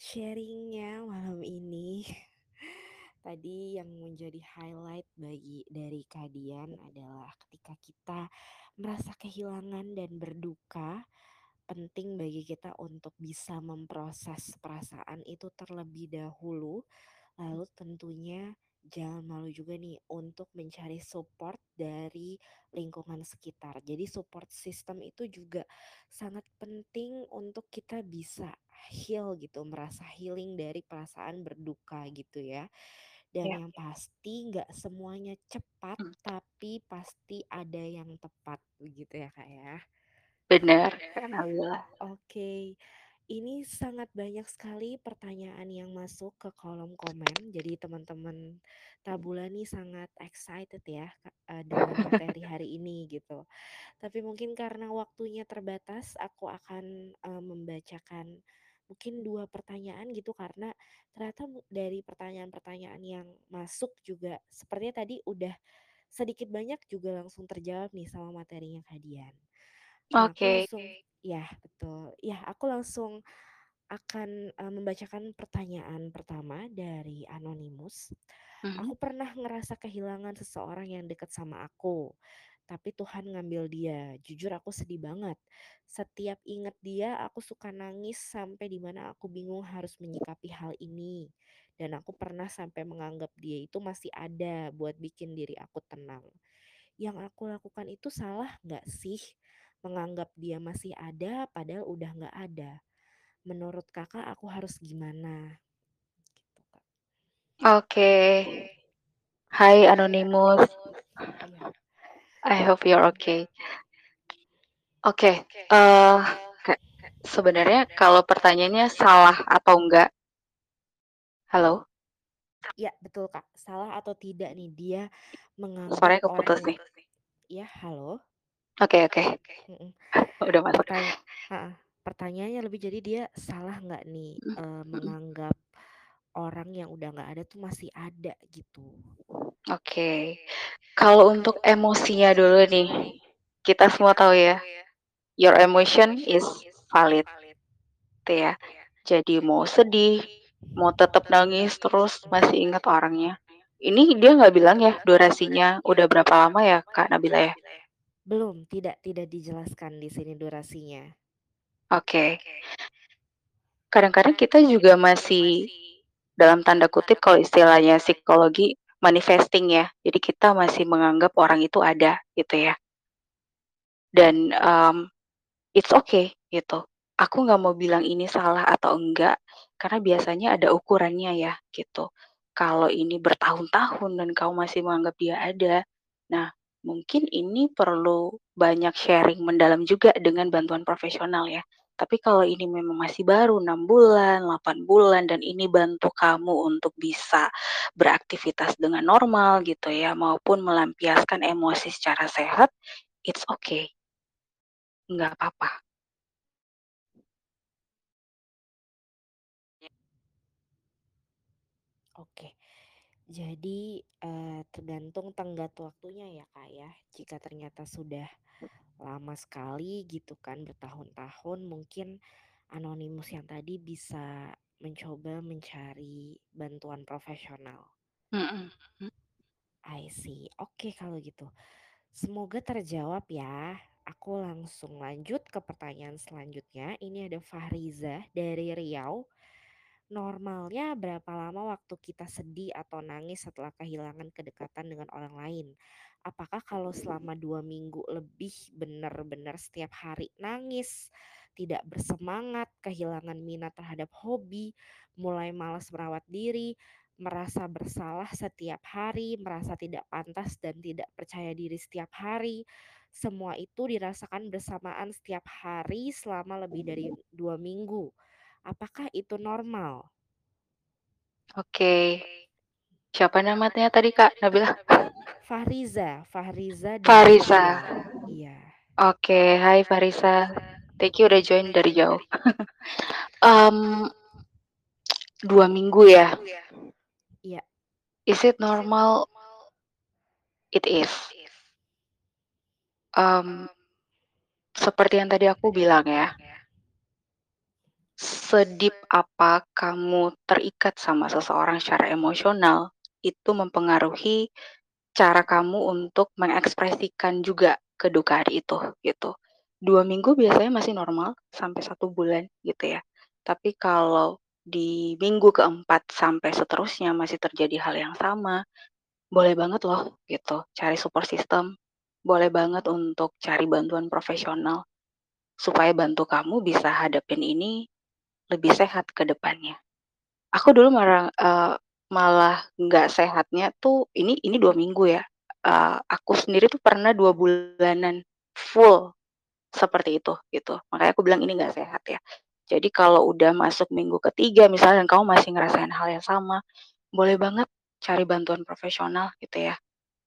sharingnya malam ini. Tadi yang menjadi highlight bagi dari Kak Dian adalah ketika kita merasa kehilangan dan berduka, penting bagi kita untuk bisa memproses perasaan itu terlebih dahulu. Lalu tentunya jangan malu juga nih untuk mencari support dari lingkungan sekitar. Jadi support system itu juga sangat penting untuk kita bisa heal gitu, merasa healing dari perasaan berduka gitu ya. Dan Ya. yang pasti nggak semuanya cepat, Mmm. tapi pasti ada yang tepat begitu ya Kak ya. Kak Nabila. Oke, ini sangat banyak sekali pertanyaan yang masuk ke kolom komen. Jadi teman-teman Tabula nih sangat excited ya eee, dengan materi hari ini gitu. Tapi mungkin karena waktunya terbatas, aku akan, eee, membacakan mungkin 2 pertanyaan gitu karena ternyata dari pertanyaan-pertanyaan yang masuk juga sepertinya tadi udah sedikit banyak juga langsung terjawab nih sama materinya Kak Dian. Nah Oke. langsung ya betul, ya aku langsung akan, eee, membacakan pertanyaan pertama dari anonimus. Mhm. "Aku pernah ngerasa kehilangan seseorang yang dekat sama aku, tapi Tuhan ngambil dia. Jujur aku sedih banget. Setiap inget dia aku suka nangis sampai di mana aku bingung harus menyikapi hal ini. Dan aku pernah sampai menganggap dia itu masih ada buat bikin diri aku tenang. Yang aku lakukan itu salah nggak sih? Menganggap dia masih ada padahal udah nggak ada. Menurut Kakak aku harus gimana?" Gitu, Kak. Oke. Hai anonimus. Iya. I hope you're okay. Oke, eee, Kak, sebenarnya kalau pertanyaannya salah atau enggak halo? Iya betul Kak, salah atau tidak nih dia menganggap Suaranya keputus nih. ya halo? Oke oke. Mhm. Udah masuk. Pertanya heeh, pertanyaannya lebih jadi dia salah nggak nih, mhm. menganggap orang yang udah nggak ada tuh masih ada gitu? Oke. Kalau untuk emosinya dulu nih, kita semua tahu ya, your emotion is valid, gitu ya. Jadi mau sedih, mau tetap nangis, terus masih ingat orangnya. Ini dia nggak bilang ya durasinya udah berapa lama ya Kak Nabila ya? Belum, tidak tidak dijelaskan di sini durasinya. Oke. Kadang-kadang kita juga masih dalam tanda kutip kalau istilahnya psikologi manifesting ya. Jadi kita masih menganggap orang itu ada gitu ya. Dan, mmm, it's okay gitu. Aku nggak mau bilang ini salah atau enggak, karena biasanya ada ukurannya ya gitu. Kalau ini bertahun-tahun dan kamu masih menganggap dia ada, nah mungkin ini perlu banyak sharing mendalam juga dengan bantuan profesional ya. Tapi kalau ini memang masih baru 6 bulan, 8 bulan, dan ini bantu kamu untuk bisa beraktivitas dengan normal gitu ya, maupun melampiaskan emosi secara sehat, it's okay. Nggak apa-apa. Oke. Jadi, eee, tergantung tenggat waktunya ya, Kak, ya. Jika ternyata sudah lama sekali gitu kan, bertahun-tahun, mungkin anonimus yang tadi bisa mencoba mencari bantuan profesional. Mhm. I see. Oke kalau gitu. Semoga terjawab ya. Aku langsung lanjut ke pertanyaan selanjutnya. Ini ada Fahriza dari Riau. Normalnya berapa lama waktu kita sedih atau nangis setelah kehilangan kedekatan dengan orang lain? Apakah kalau selama dua minggu lebih benar-benar setiap hari nangis, tidak bersemangat, kehilangan minat terhadap hobi, mulai malas merawat diri, merasa bersalah setiap hari, merasa tidak pantas dan tidak percaya diri setiap hari. Semua itu dirasakan bersamaan setiap hari selama lebih dari dua minggu. Apakah itu normal? Oke. Siapa namanya tadi, Kak, Nabila? Fahriza Fahriza. Jogja. Iya. Oke, hai Farisa. Thank you udah join dari jauh. Mmm 2 minggu ya? Iya. Is it normal? It is. Mmm, seperti yang tadi aku bilang ya sedip apa kamu terikat sama seseorang secara emosional, itu mempengaruhi cara kamu untuk mengekspresikan juga kedukaan itu, gitu. 2 minggu biasanya masih normal sampai 1 bulan gitu ya. Tapi kalau di minggu ke-4 sampai seterusnya masih terjadi hal yang sama, boleh banget loh gitu cari support system, boleh banget untuk cari bantuan profesional, supaya bantu kamu bisa hadapin ini lebih sehat ke depannya. Aku dulu marah eee, malah nggak sehatnya tuh ini ini 2 minggu ya, eee, aku sendiri tuh pernah 2 bulanan full seperti itu, gitu. Makanya aku bilang ini nggak sehat ya. Jadi kalau udah masuk minggu ke-3 misalnya dan kamu masih ngerasain hal yang sama, boleh banget cari bantuan profesional gitu ya.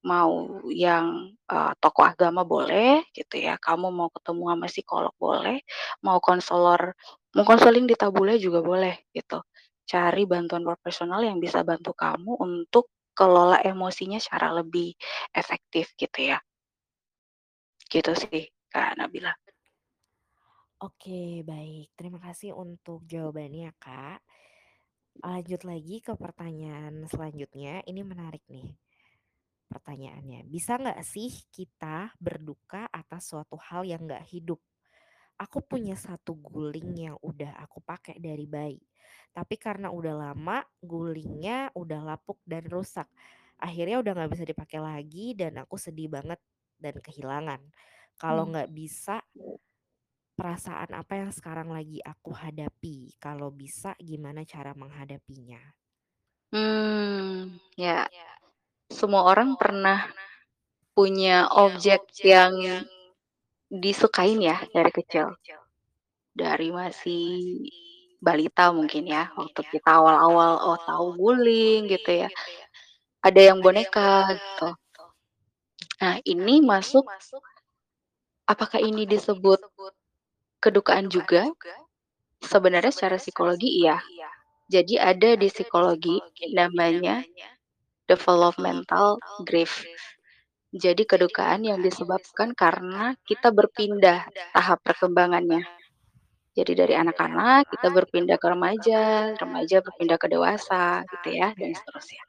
Mau yang, eee, tokoh agama boleh gitu ya, kamu mau ketemu sama psikolog boleh, mau konselor mau konseling di Tabula juga boleh gitu. Cari bantuan profesional yang bisa bantu kamu untuk kelola emosinya secara lebih efektif gitu ya. Gitu sih, Kak Nabila. Oke, baik. Terima kasih untuk jawabannya, Kak. Lanjut lagi ke pertanyaan selanjutnya, ini menarik nih pertanyaannya. Bisa nggak sih kita berduka atas suatu hal yang nggak hidup? Aku punya satu guling yang udah aku pakai dari bayi. Tapi karena udah lama, gulingnya udah lapuk dan rusak. Akhirnya udah nggak bisa dipakai lagi dan aku sedih banget dan kehilangan. Kalau Mmm. nggak bisa perasaan apa yang sekarang lagi aku hadapi? Kalau bisa gimana cara menghadapinya? Mmm, ya. Semua orang pernah punya objek yang disukain ya dari kecil. Dari masih balita mungkin ya, waktu kita awal-awal, oh tahu guling gitu ya, ada yang boneka gitu. Nah ini masuk apakah ini disebut kedukaan juga? Sebenarnya secara psikologi iya. Jadi ada di psikologi namanya developmental grief. Jadi kedukaan yang disebabkan karena kita berpindah tahap perkembangannya. Jadi dari anak-anak kita berpindah ke remaja, remaja berpindah ke dewasa gitu ya dan seterusnya.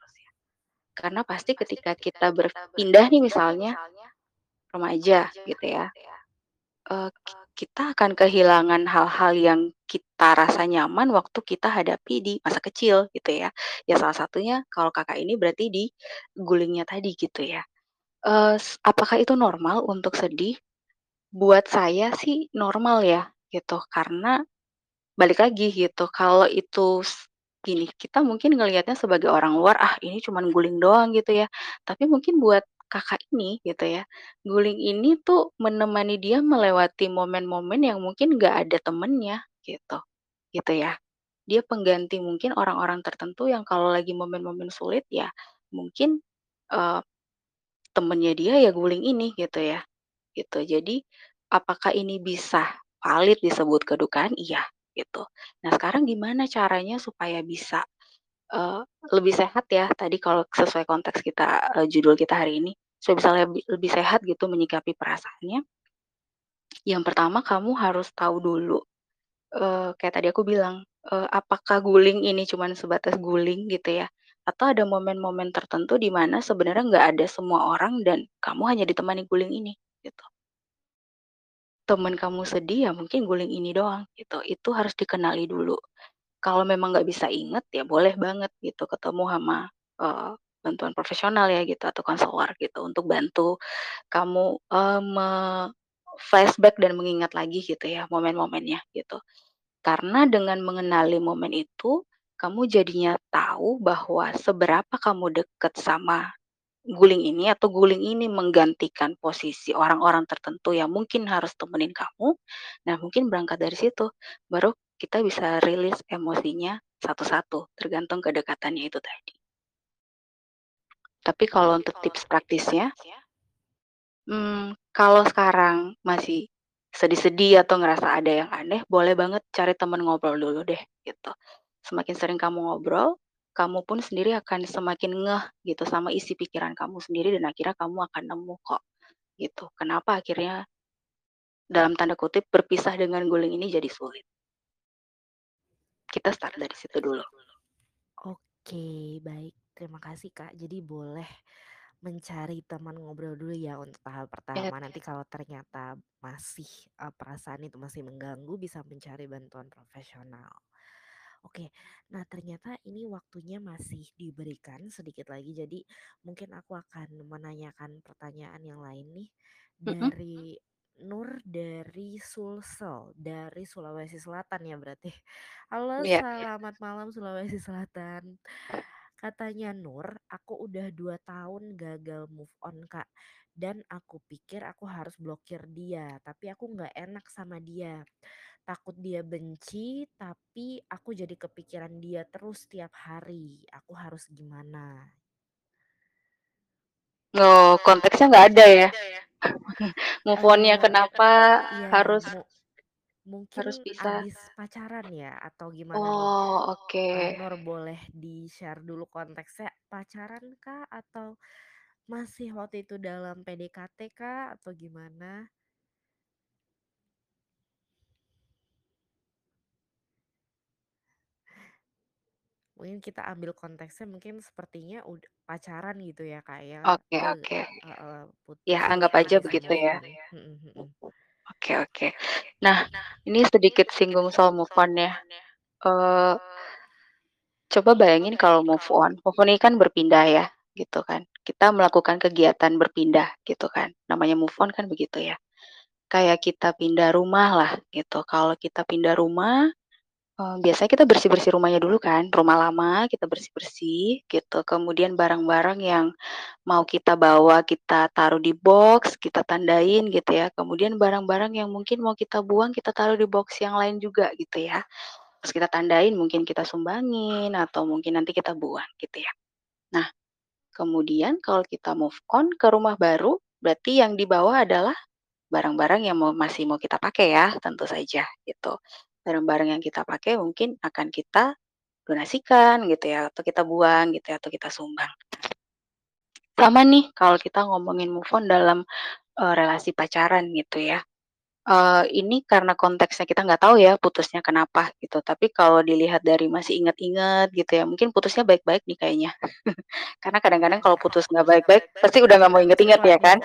Karena pasti ketika kita berpindah nih misalnya remaja gitu ya, ki kita akan kehilangan hal-hal yang kita rasa nyaman waktu kita hadapi di masa kecil gitu ya. Ya salah satunya kalau Kakak ini berarti di gulingnya tadi gitu ya. S apakah itu normal untuk sedih? Buat saya sih normal ya gitu, karena balik lagi gitu, kalau itu gini, kita mungkin ngelihatnya sebagai orang luar, "Ah ini cuman guling doang," gitu ya. Tapi mungkin buat Kakak ini gitu ya, guling ini tuh menemani dia melewati momen-momen yang mungkin nggak ada temennya gitu, gitu ya. Dia pengganti mungkin orang-orang tertentu yang kalau lagi momen-momen sulit ya mungkin, eee, temennya dia ya guling ini gitu ya, gitu. Jadi apakah ini bisa valid disebut kedukaan? Iya, gitu. Nah sekarang gimana caranya supaya bisa, eee, lebih sehat ya tadi kalau sesuai konteks kita, eee, judul kita hari ini, supaya bisa lebi lebih sehat gitu menyikapi perasaannya yang pertama kamu harus tahu dulu, eee, kayak tadi aku bilang, eee, apakah guling ini cuman sebatas guling gitu ya, atau ada momen-momen tertentu di mana sebenarnya nggak ada semua orang dan kamu hanya ditemani guling ini, gitu. Temen kamu sedih ya mungkin guling ini doang gitu, itu harus dikenali dulu. Kalau memang nggak bisa inget ya boleh banget gitu ketemu sama, eee, bantuan profesional ya gitu atau konselor gitu untuk bantu kamu, eee, me-flashback dan mengingat lagi gitu ya momen-momennya gitu. Karena dengan mengenali momen itu, kamu jadinya tahu bahwa seberapa kamu deket sama guling ini atau guling ini menggantikan posisi orang-orang tertentu yang mungkin harus temenin kamu. Nah mungkin berangkat dari situ, baru kita bisa rilis emosinya satu-satu tergantung kedekatannya itu tadi. Tapi kalau untuk tips praktisnya mmm, kalau sekarang masih sedih-sedih atau ngerasa ada yang aneh, boleh banget cari temen ngobrol dulu deh, gitu. Semakin sering kamu ngobrol, kamu pun sendiri akan semakin ngeh gitu sama isi pikiran kamu sendiri dan akhirnya kamu akan nemu kok, gitu. Kenapa akhirnya dalam tanda kutip, "berpisah dengan guling ini jadi sulit." Kita start dari situ dulu. Oke, baik. Terima kasih, Kak. Jadi boleh mencari teman ngobrol dulu ya untuk tahap pertama. Nanti kalau ternyata masih, perasaan itu masih mengganggu bisa mencari bantuan profesional. Oke, nah ternyata ini waktunya masih diberikan sedikit lagi, jadi mungkin aku akan menanyakan pertanyaan yang lain nih Mhm. dari Nur dari Sulsel, dari Sulawesi Selatan ya berarti. Halo, Iya. selamat malam Sulawesi Selatan. Katanya Nur, "Aku udah 2 tahun gagal move on, Kak, dan aku pikir aku harus blokir dia, tapi aku nggak enak sama dia. Takut dia benci, tapi aku jadi kepikiran dia terus tiap hari. Aku harus gimana?" Oh, konteksnya nggak ada ya? Move on-nya Eee, kenapa iya, harus mu harus mungkin pisah? abis pacaran ya atau gimana? Oh, oke. Nur boleh di-share dulu konteksnya, pacaran kah atau masih waktu itu dalam PDKT kah atau gimana? Mungkin kita ambil konteksnya mungkin sepertinya pacaran gitu ya, Kak, ya, Oke ke oke. Ya putus anggap aja begitu ya. Mhm mhm. Oke oke. Nah, ini sedikit singgung soal move on ya. Eee coba bayangin kalau move on, move on ini kan berpindah ya, gitu kan. Kita melakukan kegiatan berpindah gitu kan, namanya move on kan begitu ya. Kayak kita pindah rumah lah gitu, kalau kita pindah rumah, eee, biasanya kita bersih-bersih rumahnya dulu kan, rumah lama kita bersih-bersih gitu, kemudian barang-barang yang mau kita bawa kita taruh di boks, kita tandain gitu ya, kemudian barang-barang yang mungkin mau kita buang kita taruh di boks yang lain juga gitu ya. Terus kita tandain mungkin kita sumbangin atau mungkin nanti kita buang gitu ya. Nah, kemudian kalau kita move on ke rumah baru, berarti yang dibawa adalah barang-barang yang mau masih mau kita pakai ya, tentu saja gitu. Barang-barang yang kita pakai mungkin akan kita donasikan gitu ya, atau kita buang gitu ya, atau kita sumbang. Sama nih kalau kita ngomongin move on dalam, eee, relasi pacaran gitu ya. Eee, ini karena konteksnya kita nggak tahu ya putusnya kenapa gitu, tapi kalau dilihat dari masih inget-inget gitu ya, mungkin putusnya baik-baik nih kayaknya. Karena kadang-kadang kalau putus nggak baik-baik, pasti udah nggak mau inget-inget ya kan?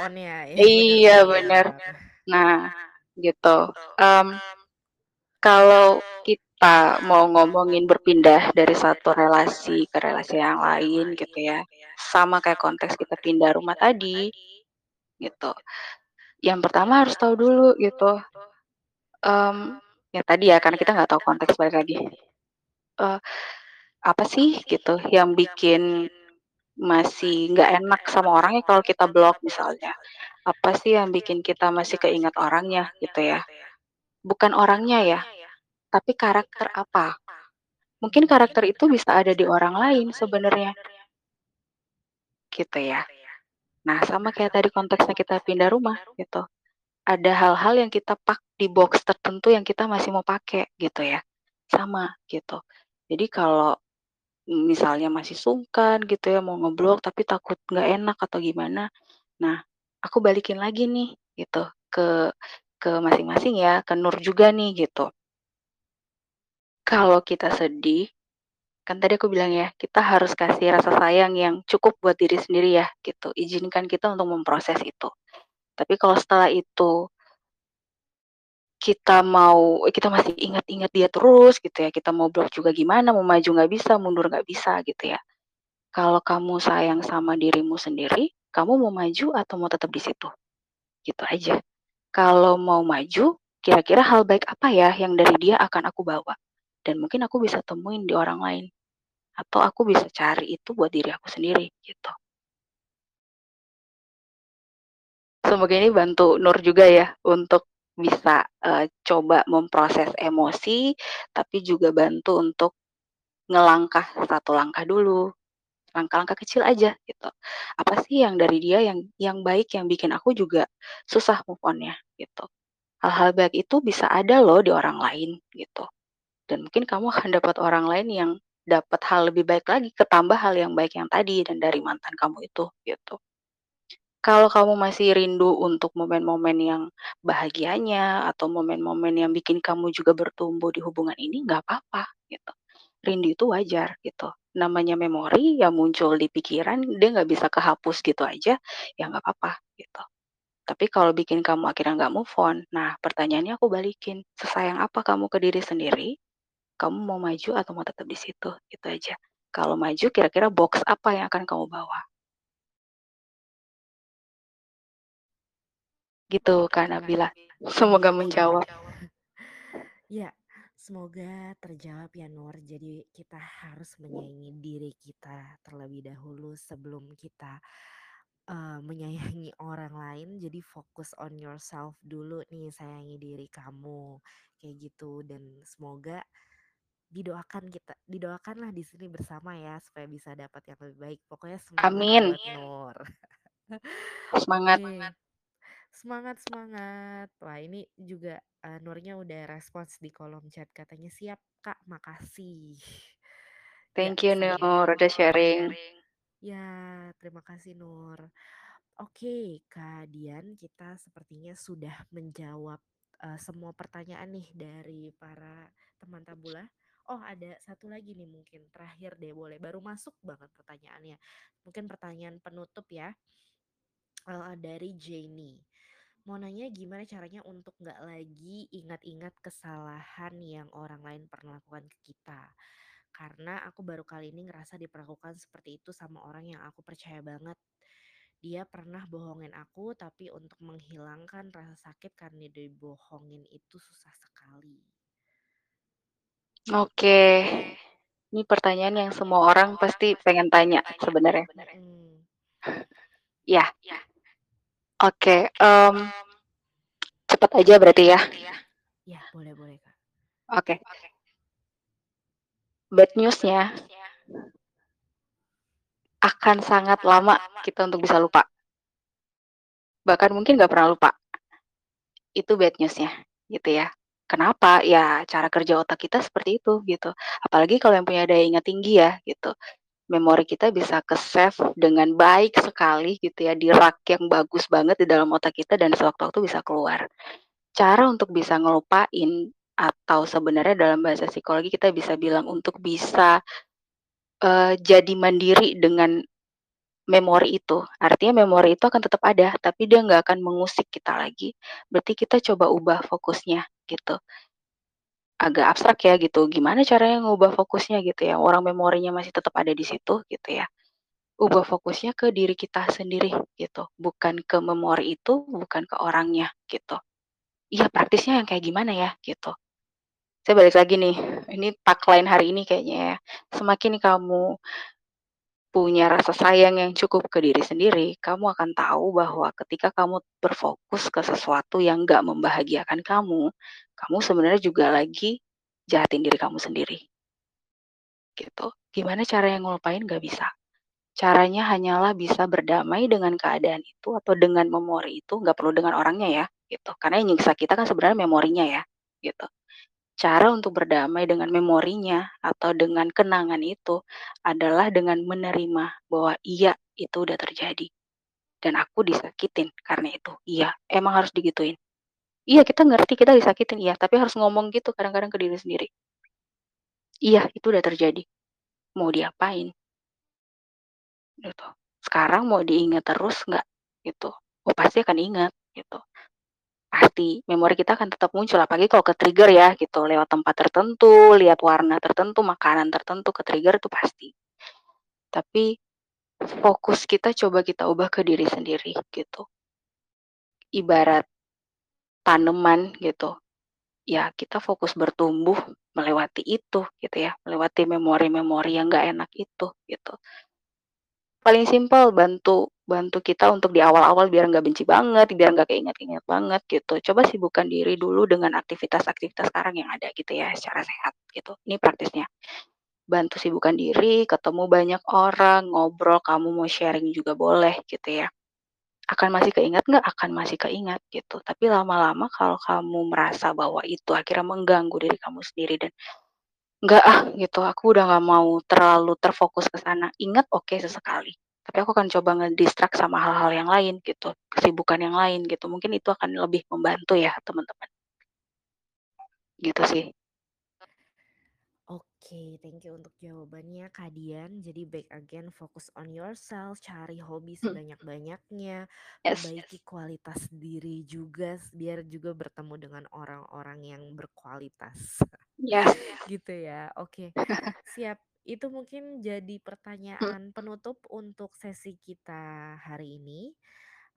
ya benar Iya benar. Nah, gitu. Mmm, kalau kita mau ngomongin berpindah dari satu relasi ke relasi yang lain gitu ya, sama kayak konteks kita pindah rumah tadi, gitu. Yang pertama harus tahu dulu gitu, mmm, ya tadi ya karena kita nggak tahu konteks balik lagi, eee, apa sih gitu yang bikin masih nggak enak sama orangnya kalau kita blok misalnya. Apa sih yang bikin kita masih keingat orangnya gitu ya. Bukan orangnya ya, tapi karakter apa. Mungkin karakter itu bisa ada di orang lain sebenarnya. Gitu ya. Nah sama kayak tadi konteksnya kita pindah rumah gitu. Ada hal-hal yang kita pak di boks tertentu yang kita masih mau pakai gitu ya. Sama gitu. Jadi kalau misalnya masih sungkan gitu ya mau ngeblok tapi takut nggak enak atau gimana, nah aku balikin lagi nih gitu ke ke masing-masing ya, ke Nur juga nih gitu. Kalau kita sedih, kan tadi aku bilang ya, kita harus kasih rasa sayang yang cukup buat diri sendiri ya gitu, izinkan kita untuk memproses itu. Tapi kalau setelah itu kita mau kita masih ingat-ingat dia terus gitu ya, kita mau blok juga gimana, mau maju nggak bisa, mundur nggak bisa gitu ya. Kalau kamu sayang sama dirimu sendiri, kamu mau maju atau mau tetap di situ? Gitu aja. Kalau mau maju, kira-kira hal baik apa ya yang dari dia akan aku bawa? Dan mungkin aku bisa temuin di orang lain, atau aku bisa cari itu buat diri aku sendiri, gitu. Semoga ini bantu Nur juga ya untuk bisa, eee, coba memproses emosi, tapi juga bantu untuk ngelangkah satu langkah dulu, langkah-langkah kecil aja gitu. Apa sih yang dari dia yang yang baik yang bikin aku juga susah move on-nya gitu. Hal-hal baik itu bisa ada loh di orang lain gitu. Dan mungkin kamu akan dapat orang lain yang dapat hal lebih baik lagi, ketambah hal yang baik yang tadi dan dari mantan kamu itu gitu. Kalau kamu masih rindu untuk momen-momen yang bahagianya atau momen-momen yang bikin kamu juga bertumbuh di hubungan ini, nggak apa-apa gitu. Rindu itu wajar gitu. Namanya memori yang muncul di pikiran, dia nggak bisa kehapus gitu aja, ya nggak apa-apa gitu. Tapi kalau bikin kamu akhirnya nggak move on, nah pertanyaannya aku balikin, sesayang apa kamu ke diri sendiri? Kamu mau maju atau mau tetap di situ? Gitu aja. Kalau maju kira-kira box apa yang akan kamu bawa? Gitu Kak Nabila. Semoga menjawab. Ya, semoga terjawab ya Nur. Jadi kita harus menyayangi diri kita terlebih dahulu sebelum kita uh, menyayangi orang lain. Jadi fokus on yourself dulu nih, sayangi diri kamu kayak gitu. Dan semoga didoakan kita, didoakanlah di sini bersama ya supaya bisa dapat yang lebih baik. Pokoknya semangat Amin. Nur. Semangat. Okay. Semangat semangat. Wah ini juga uh, Nurnya udah respons di kolom chat katanya siap kak makasih. Thank ya, you Nur udah sharing. Ya terima kasih Nur. Oke Kak Dian kita sepertinya sudah menjawab uh, semua pertanyaan nih dari para teman tabula. Oh ada satu lagi nih mungkin terakhir deh boleh baru masuk banget pertanyaannya. Mungkin pertanyaan penutup ya uh, dari Janie mau nanya gimana caranya untuk nggak lagi ingat-ingat kesalahan yang orang lain pernah lakukan ke kita. Karena aku baru kali ini ngerasa diperlakukan seperti itu sama orang yang aku percaya banget. Dia pernah bohongin aku tapi untuk menghilangkan rasa sakit karena dibohongin itu susah sekali. Oke. Ini pertanyaan yang semua orang pasti pengen tanya sebenarnya. Hmm. Ya. Oke, um, cepat aja berarti ya. Ya, boleh boleh kak. Oke. Bad newsnya akan sangat lama kita untuk bisa lupa. Bahkan mungkin nggak pernah lupa. Itu bad newsnya, gitu ya. Kenapa? Ya cara kerja otak kita seperti itu gitu. Apalagi kalau yang punya daya ingat tinggi ya gitu memori kita bisa ke-save dengan baik sekali gitu ya, di rak yang bagus banget di dalam otak kita dan sewaktu-waktu bisa keluar. Cara untuk bisa ngelupain atau sebenarnya dalam bahasa psikologi kita bisa bilang untuk bisa uh, jadi mandiri dengan memori itu. Artinya memori itu akan tetap ada, tapi dia nggak akan mengusik kita lagi. Berarti kita coba ubah fokusnya gitu agak abstrak ya gitu, gimana caranya ngubah fokusnya gitu ya, orang memorinya masih tetap ada di situ gitu ya. Ubah fokusnya ke diri kita sendiri gitu, bukan ke memori itu, bukan ke orangnya gitu. Iya praktisnya yang kayak gimana ya gitu. Saya balik lagi nih, ini tagline hari ini kayaknya ya, semakin kamu punya rasa sayang yang cukup ke diri sendiri, kamu akan tahu bahwa ketika kamu berfokus ke sesuatu yang gak membahagiakan kamu, kamu sebenarnya juga lagi jahatin diri kamu sendiri. Gitu. Gimana cara yang ngelupain gak bisa. Caranya hanyalah bisa berdamai dengan keadaan itu atau dengan memori itu, gak perlu dengan orangnya ya, gitu. Karena yang nyiksa kita kan sebenarnya memorinya ya, gitu cara untuk berdamai dengan memorinya atau dengan kenangan itu adalah dengan menerima bahwa iya itu udah terjadi. Dan aku disakitin karena itu. Iya emang harus digituin. Iya kita ngerti kita disakitin. Iya tapi harus ngomong gitu kadang-kadang ke diri sendiri. Iya itu udah terjadi. Mau diapain? Gitu. Sekarang mau diingat terus nggak? Gitu. Oh pasti akan ingat gitu pasti memori kita akan tetap muncul apalagi kalau ke-trigger ya gitu, lewat tempat tertentu, lihat warna tertentu, makanan tertentu, ke-trigger itu pasti. Tapi fokus kita coba kita ubah ke diri sendiri gitu. Ibarat tanaman gitu, ya kita fokus bertumbuh melewati itu gitu ya, melewati memori-memori yang nggak enak itu gitu. Paling simpel bantu bantu kita untuk di awal-awal biar nggak benci banget, biar nggak keinget-inget banget gitu. Coba sibukkan diri dulu dengan aktivitas-aktivitas sekarang yang ada gitu ya, secara sehat gitu. Ini praktisnya. bantu sibukkan diri, ketemu banyak orang, ngobrol, kamu mau sharing juga boleh gitu ya. Akan masih keingat nggak? Akan masih keingat gitu, tapi lama-lama kalau kamu merasa bahwa itu akhirnya mengganggu diri kamu sendiri dan, "Nggak ah," gitu, "aku udah nggak mau terlalu terfokus ke sana." Ingat oke sesekali, tapi aku akan coba nge-distract sama hal-hal yang lain gitu, kesibukan yang lain gitu, mungkin itu akan lebih membantu ya teman-teman. Gitu sih. Oke, thank you untuk jawabannya Kak Dian. Jadi back again, focus on yourself, cari hobi Mhm. sebanyak-banyaknya, Yes. perbaiki kualitas diri juga, biar juga bertemu dengan orang-orang yang berkualitas. Yes. Gitu ya, oke. Siap, itu mungkin jadi Mhm. pertanyaan penutup untuk sesi kita hari ini.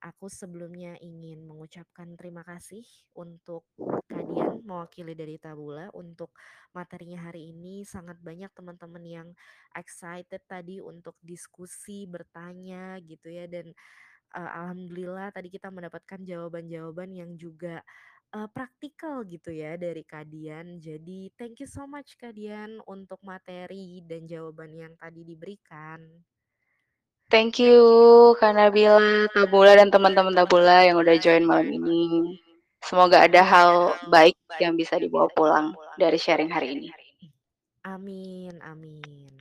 Aku sebelumnya ingin mengucapkan terima kasih untuk Kak Dian mewakili dari Tabula untuk materinya hari ini. Sangat banyak teman-teman yang excited tadi untuk diskusi, bertanya gitu ya dan, eee, alhamdulillah tadi kita mendapatkan jawaban-jawaban yang juga, eee, praktikal gitu ya dari Kak Dian. Jadi thank you so much Kak Dian untuk materi dan jawaban yang tadi diberikan. Thank you Kak Nabila, Tabula, dan teman-teman Tabula yang udah join malam ini. Semoga ada hal baik yang bisa dibawa pulang dari sharing hari ini. Amin amin.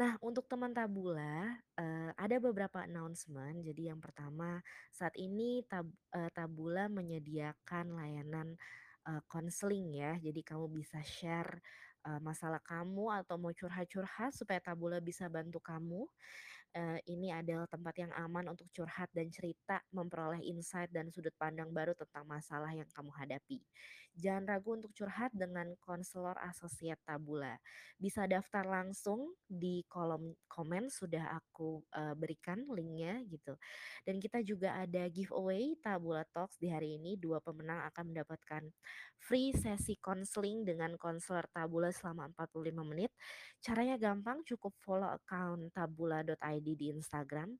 Nah untuk teman Tabula, eee, ada beberapa announcement. Jadi yang pertama, saat ini tab eee, Tabula menyediakan layanan, konseling ya. Jadi kamu bisa share, eee, masalah kamu atau mau curhat-curhat supaya Tabula bisa bantu kamu. Eee, ini adalah tempat yang aman untuk curhat dan cerita, memperoleh insight dan sudut pandang baru tentang masalah yang kamu hadapi. Jangan ragu untuk curhat dengan konselor asosiat Tabula. Bisa daftar langsung di kolom komen sudah aku, eee, berikan linknya gitu. Dan kita juga ada giveaway Tabula Talks di hari ini, 2 pemenang akan mendapatkan free sesi konseling dengan konselor Tabula selama 45 menit. Caranya gampang, cukup follow account tabula.id di Instagram,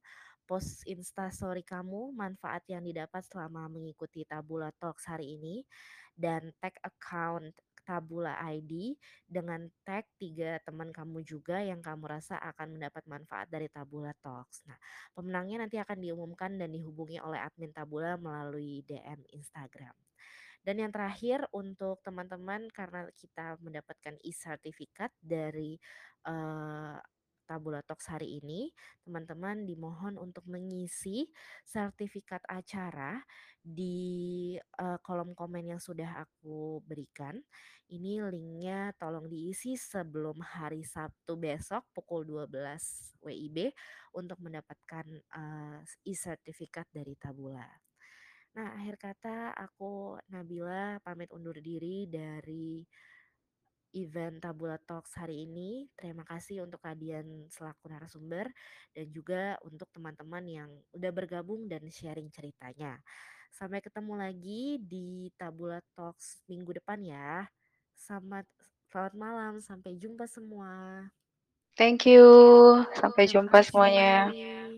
post Instastory kamu, manfaat yang didapat selama mengikuti Tabula Talks hari ini, dan tag account Tabula ID dengan tag 3 teman kamu juga yang kamu rasa akan mendapat manfaat dari Tabula Talks. Nah, pemenangnya nanti akan diumumkan dan dihubungi oleh admin Tabula melalui DM Instagram. Dan yang terakhir untuk teman-teman karena kita mendapatkan e-sertifikat dari, eee, Tabula Talks hari ini, teman-teman dimohon untuk mengisi sertifikat acara di, eee, kolom komen yang sudah aku berikan. Ini linknya tolong diisi sebelum hari Sabtu besok pukul 12.00 WIB untuk mendapatkan, eee, e-sertifikat dari Tabula. Nah akhir kata aku Nabila pamit undur diri dari event Tabula Talks hari ini. Terima kasih untuk Kak Dian selaku narasumber dan juga untuk teman-teman yang udah bergabung dan sharing ceritanya. Sampai ketemu lagi di Tabula Talks minggu depan ya. Selamat selamat malam, sampai jumpa semua. Thank you, sampai jumpa semuanya. kasih.